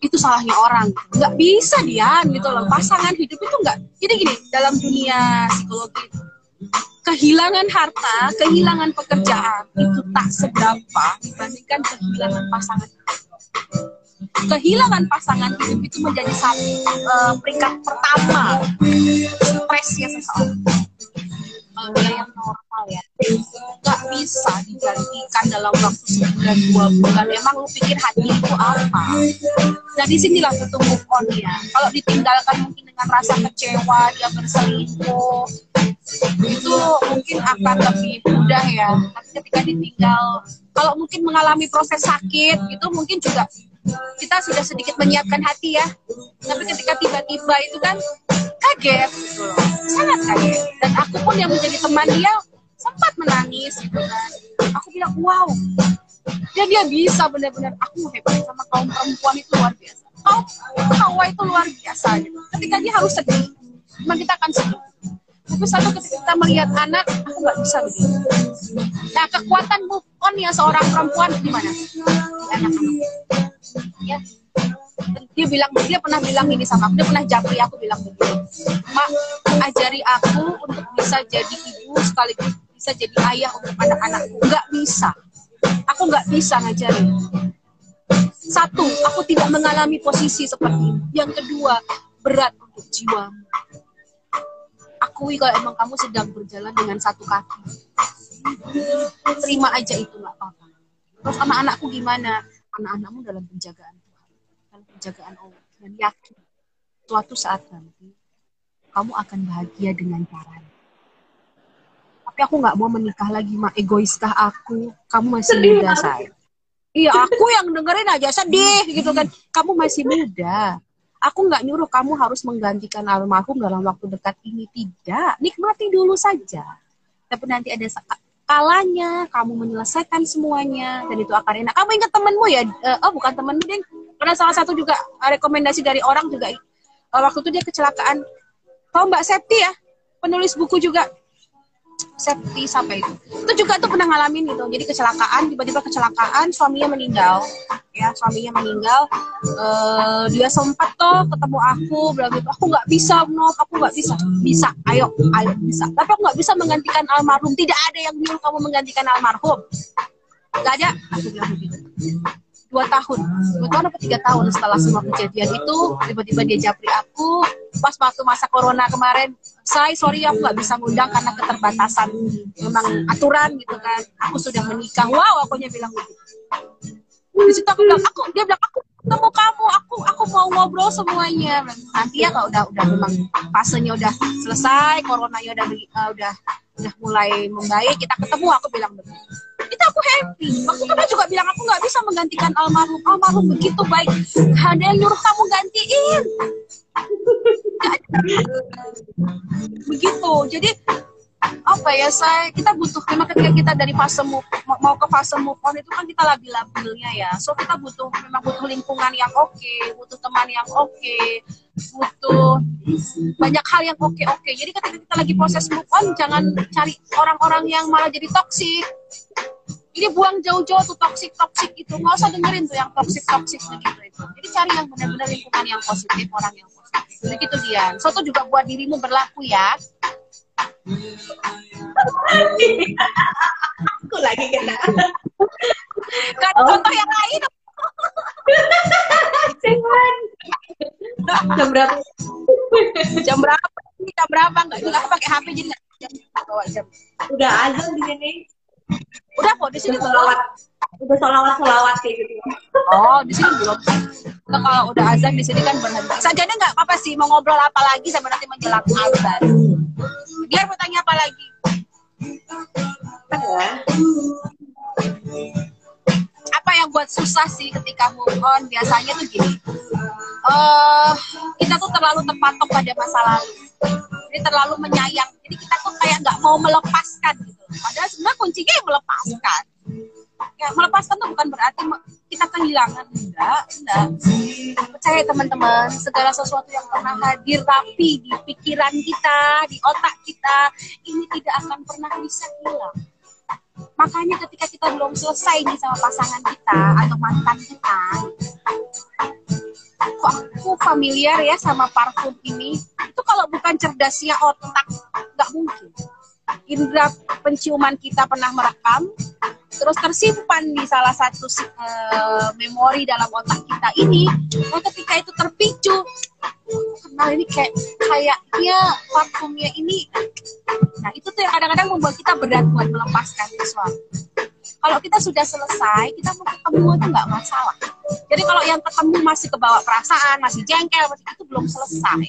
itu salahnya orang. Nggak bisa dia gitu loh. Pasangan hidup itu nggak jadi gini dalam dunia psikologi kehilangan harta kehilangan pekerjaan itu tak seberapa dibandingkan kehilangan pasangan kehilangan pasangan hidup itu menjadi satu uh, peringkat pertama stresnya seseorang. Kalau yang normal bisa digantikan dalam waktu sebulan dua bulan. Emang lu pikir hati itu apa? Nah sinilah butuh move on ya. Kalau ditinggalkan mungkin dengan rasa kecewa dia berselingkuh itu mungkin akan lebih mudah ya. Tapi ketika ditinggal kalau mungkin mengalami proses sakit itu mungkin juga kita sudah sedikit menyiapkan hati ya. Tapi ketika tiba-tiba itu kan kaget sangat kaget. Dan aku pun yang menjadi teman dia sempat menangis. Gitu kan aku bilang wow. Dia dia bisa benar-benar aku hebat sama kaum perempuan itu luar biasa. Kaum hawa itu luar biasa gitu. Ketika dia harus sedih memang kita akan sedih. Tapi satu ketika kita melihat anak aku nggak bisa begitu. Nah kekuatan move on ya seorang perempuan gimana? Anak-anak ya. Dia bilang dia pernah bilang ini sama aku. Dia pernah japri aku bilang begini mak ajari aku untuk bisa jadi ibu sekaligus bisa jadi ayah untuk anak-anakku. Nggak bisa. Aku nggak bisa ngajarin. Satu aku tidak mengalami posisi seperti ini. Yang kedua berat untuk jiwamu. Akui kalau emang kamu sedang berjalan dengan satu kaki. Terima aja itu nggak apa-apa. Terus anak-anakku gimana? Anak-anakmu dalam penjagaan Tuhan. Dalam penjagaan Allah. Dan yakin suatu saat nanti kamu akan bahagia dengan caranya aku nggak mau menikah lagi mak egoiskah aku kamu masih muda saya iya aku yang dengerin aja sedih gitu kan kamu masih muda aku nggak nyuruh kamu harus menggantikan almarhum dalam waktu dekat ini tidak nikmati dulu saja tapi nanti ada kalanya kamu menyelesaikan semuanya dan itu akan enak. Kamu ingat temenmu ya? Uh, oh bukan temenmu deh. Karena salah satu juga rekomendasi dari orang juga uh, waktu itu dia kecelakaan. Tahu Mbak Septi ya? Penulis buku juga. Septi sampai itu. Itu juga tuh pernah ngalamin gitu. Jadi kecelakaan, tiba-tiba kecelakaan, suaminya meninggal. Ya, suaminya meninggal. Uh, dia sempat tuh ketemu aku, bilang gitu, aku nggak bisa, no, aku nggak bisa. Bisa, ayo, ayo bisa. Tapi aku nggak bisa menggantikan almarhum. Tidak ada yang nyuruh kamu menggantikan almarhum. Gak ada. Aku bilang begitu dua tahun. Dua tahun atau tiga tahun setelah semua kejadian itu tiba-tiba dia japri aku. Pas waktu masa corona kemarin saya sorry aku nggak bisa ngundang karena keterbatasan memang aturan gitu kan. Aku sudah menikah. Wow aku bilang gitu. Di situ aku bilang aku dia bilang aku ketemu kamu. Aku aku mau ngobrol semuanya. Nanti ya kalau udah udah memang fasenya udah selesai coronanya udah uh, udah udah mulai membaik kita ketemu aku bilang begitu itu aku happy. Waktu itu juga bilang aku nggak bisa menggantikan almarhum. Almarhum begitu baik. Ada yang nyuruh kamu gantiin. Begitu. Jadi apa ya saya kita butuh memang ketika kita dari fase move, mau ke fase move on itu kan kita labil-labilnya ya. So kita butuh memang butuh lingkungan yang oke okay, butuh teman yang oke okay, butuh banyak hal yang oke okay oke jadi ketika kita lagi proses move on jangan cari orang-orang yang malah jadi toksik ini buang jauh-jauh tuh toksik toksik itu nggak usah dengerin tuh yang toksik toksik begitu itu. Jadi cari yang benar-benar lingkungan yang positif orang yang positif. Begitu dia so itu juga buat dirimu berlaku ya. Aku lagi kena. Kan oh. contoh yang lain. Jam berapa? Jam berapa jam berapa? Nggak jelas. Pakai HP jadi nggak bawa jam. Udah azan di sini Udah kok di sini solawat. Udah solawat solawat kayak gitu. Oh di sini belum. Nah, kalau udah azan di sini kan berhenti. Sajanya nggak apa-apa sih mau ngobrol apa lagi sama nanti menjelang azan. Biar mau tanya apa lagi? Ya. Apa yang buat susah sih ketika move on? Biasanya tuh gini. Uh, kita tuh terlalu terpatok pada masa lalu. Jadi terlalu menyayang. Jadi kita tuh kayak nggak mau melepaskan gitu Padahal sebenarnya kuncinya yang melepaskan. Ya, melepaskan tuh bukan berarti kita kehilangan enggak enggak percaya teman-teman segala sesuatu yang pernah hadir tapi di pikiran kita di otak kita ini tidak akan pernah bisa hilang makanya ketika kita belum selesai nih sama pasangan kita atau mantan kita kok aku familiar ya sama parfum ini. Itu kalau bukan cerdasnya otak nggak mungkin. Indera penciuman kita pernah merekam terus tersimpan di salah satu uh, memori dalam otak kita ini. Nah ketika itu terpicu kenal ini kayak kayaknya parfumnya ini. Nah itu tuh yang kadang-kadang membuat kita berat buat melepaskan sesuatu kalau kita sudah selesai kita mau ketemu itu nggak masalah. Jadi kalau yang ketemu masih kebawa perasaan masih jengkel masih itu belum selesai.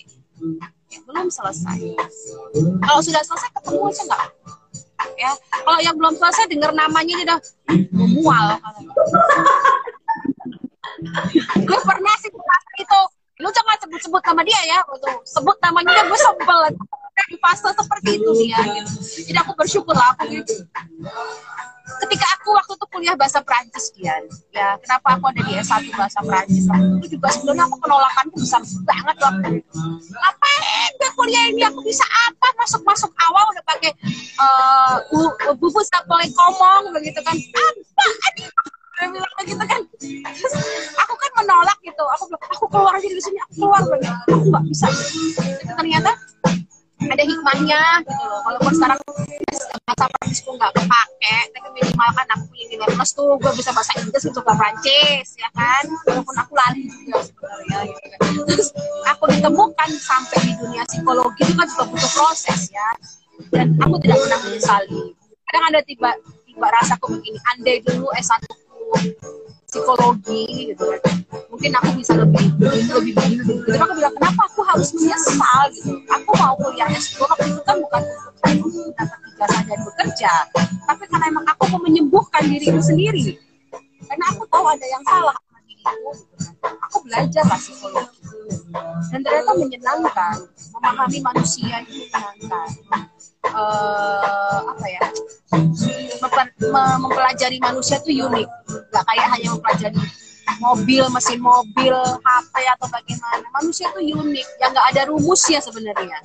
Ya, belum selesai. Kalau sudah selesai ketemu aja nggak? Ya kalau yang belum selesai dengar namanya ini udah mual. Gue pernah sih itu. Lu jangan sebut-sebut nama dia ya betul sebut namanya gue sebel. Di fase seperti itu dia gitu. jadi aku bersyukur lah aku gitu ketika aku waktu itu kuliah bahasa Prancis Dian ya kenapa aku ada di S1 bahasa Prancis waktu itu juga sebenarnya aku penolakan tuh besar banget waktu itu. Ngapain gue kuliah ini? Aku bisa apa? Masuk masuk awal udah pakai uh, bubu sapole komong begitu kan. Apa? Aduh bilang gitu kan. Terus aku kan menolak gitu. Aku aku keluar aja dari sini aku keluar begitu. Aku nggak bisa. Ternyata ada hikmahnya gitu loh. Walaupun sekarang bahasa Prancisku nggak kepake. Tapi minimal kan aku nilai plus tuh gue bisa bahasa Inggris bisa bahasa Prancis ya kan? Walaupun aku lali juga sebenarnya gitu kan. Terus aku ditemukan sampai di dunia psikologi itu kan juga butuh proses ya. Dan aku tidak pernah menyesali. Kadang ada tiba tiba rasaku begini andai dulu S1 psikologi gitu. Mungkin aku bisa lebih lebih begini tapi aku bilang kenapa aku harus menyesal gitu? Aku mau kuliah S2 waktu itu kan bukan untuk dapat ijazah dan bekerja tapi karena emang aku mau menyembuhkan diriku sendiri. Karena aku tahu ada yang salah sama diriku gitu. Aku belajar lah psikologi. Dan ternyata menyenangkan memahami manusia itu menyenangkan uh, apa ya? Mempelajari manusia itu unik. Nggak kayak hanya mempelajari mobil mesin mobil HP atau bagaimana. Manusia itu unik. Yang nggak ada rumusnya sebenarnya.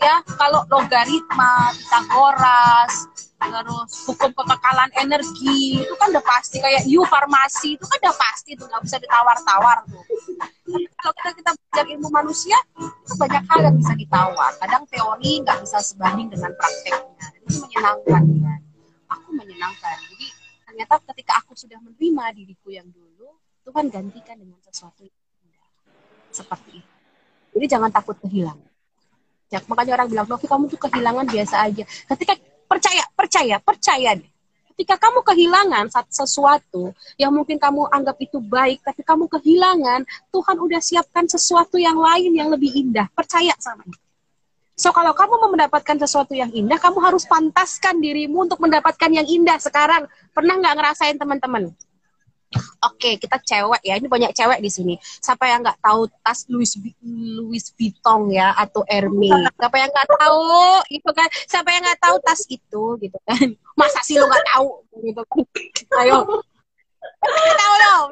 Ya kalau logaritma Pitagoras terus hukum kekekalan energi itu kan udah pasti. Kayak U farmasi itu kan udah pasti tuh. Nggak bisa ditawar-tawar tuh kalau kita kita belajar ilmu manusia itu banyak hal yang bisa ditawar. Kadang teori nggak bisa sebanding dengan prakteknya. Itu menyenangkan ya. Aku menyenangkan. Jadi ternyata ketika aku sudah menerima diriku yang dulu Tuhan gantikan dengan sesuatu yang indah. Seperti itu. Jadi jangan takut kehilangan. Ya, makanya orang bilang Novi kamu tuh kehilangan biasa aja. Ketika percaya percaya percaya deh ketika kamu kehilangan sesuatu yang mungkin kamu anggap itu baik tapi kamu kehilangan Tuhan udah siapkan sesuatu yang lain yang lebih indah percaya sama itu So kalau kamu mau mendapatkan sesuatu yang indah, kamu harus pantaskan dirimu untuk mendapatkan yang indah sekarang. Pernah nggak ngerasain teman-teman? Oke, okay, kita cewek ya. Ini banyak cewek di sini. Siapa yang nggak tahu tas Louis Louis Vuitton ya atau Hermes? Siapa yang nggak tahu? Itu kan. Siapa yang nggak tahu tas itu gitu kan? *laughs* Masa sih lo nggak tahu gitu kan? Ayo. Tahu dong.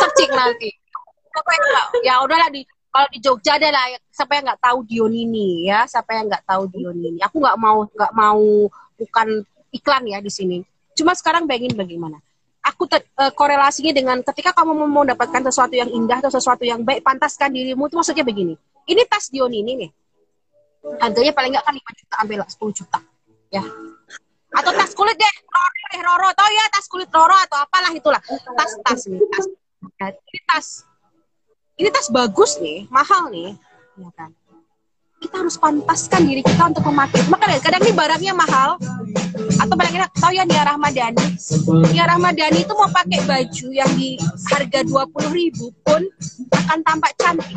Searching nanti. Siapa yang nggak? Ya udahlah di kalau di Jogja ada lah siapa yang nggak tahu Dionini ya siapa yang nggak tahu Dionini aku nggak mau nggak mau bukan iklan ya di sini cuma sekarang bayangin bagaimana aku te, uh, korelasinya dengan ketika kamu mau mendapatkan sesuatu yang indah atau sesuatu yang baik, pantaskan dirimu itu maksudnya begini. Ini tas Dion ini nih. Harganya paling nggak kan 5 juta sampai 10 juta. Ya. Atau tas kulit deh, Roro deh, Roro. Tahu ya tas kulit Roro atau apalah itulah. Tas-tas nih, tas. Ya, ini tas. Ini tas bagus nih, mahal nih. Ya kan? kita harus pantaskan diri kita untuk memakai. Makanya kadang ini barangnya mahal, atau paling enak tahu ya Nia Rahmadani Nia Rahmadani itu mau pakai baju yang di harga dua puluh ribu pun akan tampak cantik.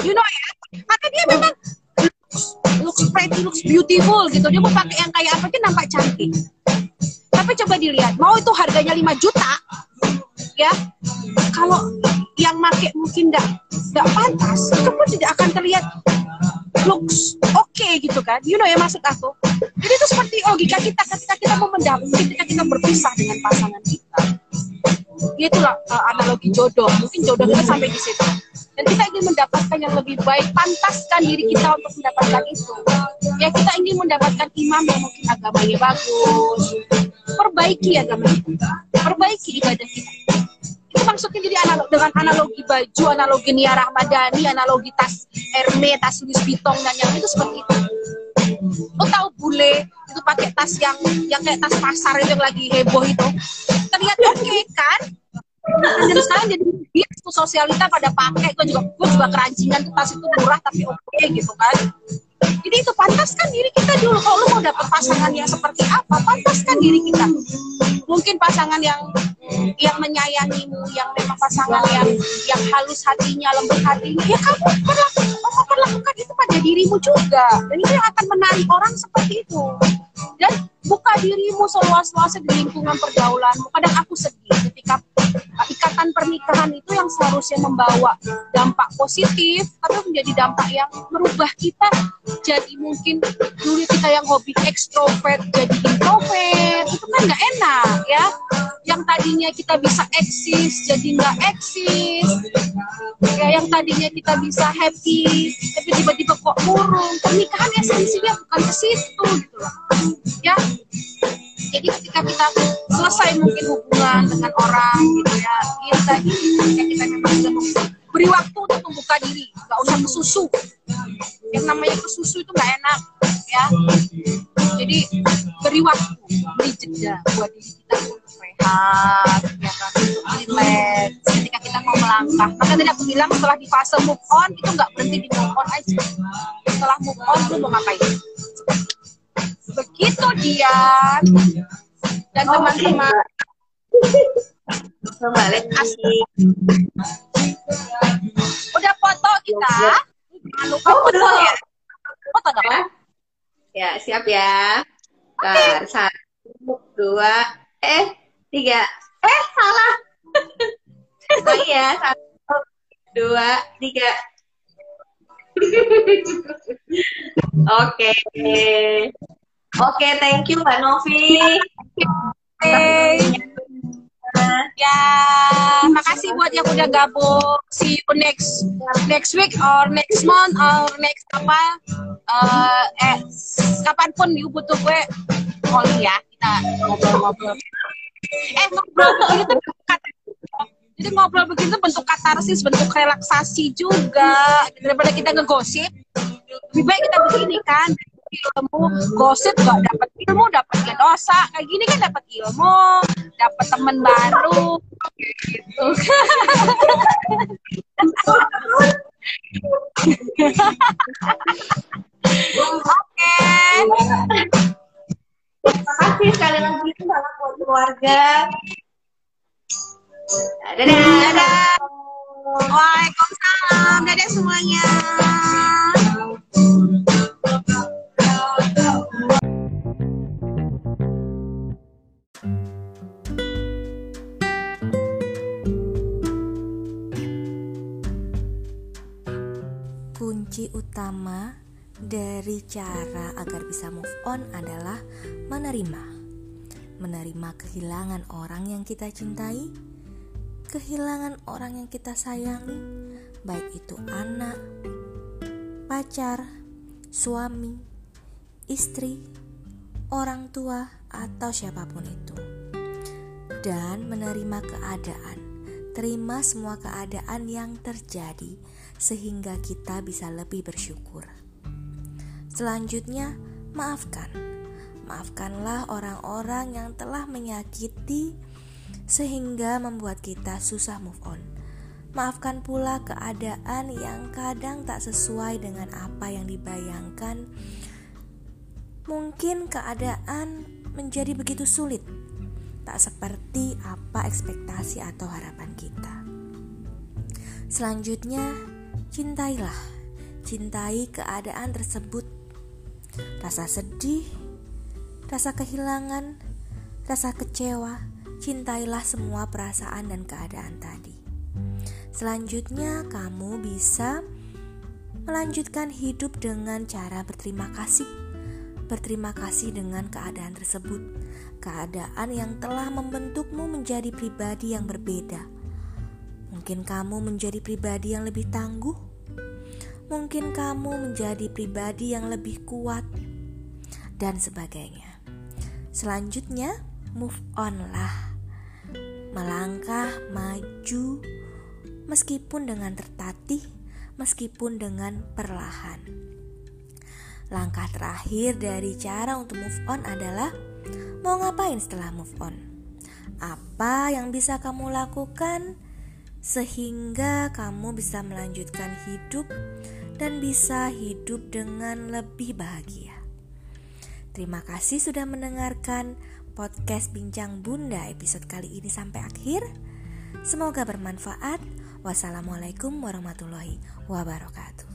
You know ya? Karena dia memang looks pretty looks beautiful gitu. Dia mau pakai yang kayak apa dia nampak cantik. Tapi coba dilihat mau itu harganya 5 juta ya. Kalau yang make mungkin tidak tidak pantas itu pun tidak akan terlihat looks oke okay, gitu kan. You know ya maksud aku. Jadi itu seperti logika kita ketika kita mau mendapatkan ketika kita berpisah dengan pasangan kita itulah uh, analogi jodoh. Mungkin jodoh kita sampai di situ. Dan kita ingin mendapatkan yang lebih baik. Pantaskan diri kita untuk mendapatkan itu. Ya kita ingin mendapatkan imam yang mungkin agamanya bagus. Perbaiki agama kita. Perbaiki ibadah kita. Itu maksudnya jadi analog dengan analogi baju analogi Nia Rahmadani analogi tas Hermes tas Louis Vuitton dan yang itu seperti itu lo tahu bule itu pakai tas yang yang kayak tas pasar itu yang lagi heboh itu. Terlihat oke okay, kan dan sekarang jadi itu sosialita pada pakai. Gue juga gue juga kerancingan tuh tas itu murah tapi oke okay, gitu kan jadi itu pantaskan diri kita dulu. Kalau lu mau dapet pasangan yang seperti apa pantaskan diri kita. Mungkin pasangan yang yang menyayangimu yang memang pasangan yang yang halus hatinya lembut hatinya ya kamu perlakukan kamu perlakukan itu pada dirimu juga. Dan itu yang akan menarik orang seperti itu dan buka dirimu seluas-luasnya di lingkungan pergaulanmu. Kadang aku sedih ketika ikatan pernikahan itu yang seharusnya membawa dampak positif tapi menjadi dampak yang merubah kita. Jadi mungkin dulu kita yang hobi ekstrovert jadi introvert itu kan nggak enak ya. Yang tadinya kita bisa eksis jadi nggak eksis. Ya yang tadinya kita bisa happy tapi tiba-tiba kok murung. Pernikahan esensinya bukan ke situ gitu loh ya. Jadi ketika kita selesai mungkin hubungan dengan orang gitu ya kita ketika kita memang sudah beri waktu untuk membuka diri nggak usah kesusu yang namanya kesusu itu nggak enak ya. Jadi beri waktu beri jeda buat diri kita untuk rehat ya kan untuk relax. Ketika kita mau melangkah maka tadi aku bilang setelah di fase move on itu nggak berhenti di move on aja. Setelah move on lu mau ngapain begitu dia dan teman-teman Kembali kasih. udah foto kita jangan lupa Oh, foto belum. ya foto dong Ya. Ya, siap ya. Bentar, satu, dua, eh, tiga. Eh, salah. oh iya, satu, dua, tiga. *laughs* Oke. Oke, thank you Mbak Novi. Hey. Ya, makasih buat yang udah gabung. See you next next week or next month or next apa? Eh, eh kapan pun you butuh gue, calling ya kita ngobrol-ngobrol. Eh ngobrol begitu jadi ngobrol begitu bentuk katarsis, bentuk relaksasi juga daripada kita ngegosip. Lebih baik kita begini kan, ilmu gosip gak dapat ilmu dapat dosa kayak gini kan dapat ilmu dapat teman baru. Gitu. Oke. Terima kasih sekali lagi salam buat keluarga. Dadah. dadah. Waalaikumsalam. Dadah semuanya Kunci utama dari cara agar bisa move on adalah menerima. Menerima kehilangan orang yang kita cintai, kehilangan orang yang kita sayangi, baik itu anak, pacar, suami, istri, orang tua, atau siapa pun itu. Dan menerima keadaan, terima semua keadaan yang terjadi sehingga kita bisa lebih bersyukur. Selanjutnya, maafkan. Maafkanlah orang-orang yang telah menyakiti sehingga membuat kita susah move on. Maafkan pula keadaan yang kadang tak sesuai dengan apa yang dibayangkan. Mungkin keadaan menjadi begitu sulit, tak seperti apa ekspektasi atau harapan kita. Selanjutnya, cintailah, cintai keadaan tersebut. Rasa sedih, rasa kehilangan, rasa kecewa, cintailah semua perasaan dan keadaan tadi. Selanjutnya, kamu bisa melanjutkan hidup dengan cara berterima kasih. Berterima kasih dengan keadaan tersebut, keadaan yang telah membentukmu menjadi pribadi yang berbeda. Mungkin kamu menjadi pribadi yang lebih tangguh, mungkin kamu menjadi pribadi yang lebih kuat, dan sebagainya. Selanjutnya, move on lah, melangkah maju, meskipun dengan tertatih, meskipun dengan perlahan. Langkah terakhir dari cara untuk move on adalah mau ngapain setelah move on? Apa yang bisa kamu lakukan sehingga kamu bisa melanjutkan hidup dan bisa hidup dengan lebih bahagia? Terima kasih sudah mendengarkan podcast Bincang Bunda episode kali ini sampai akhir. Semoga bermanfaat. Wassalamualaikum warahmatullahi wabarakatuh.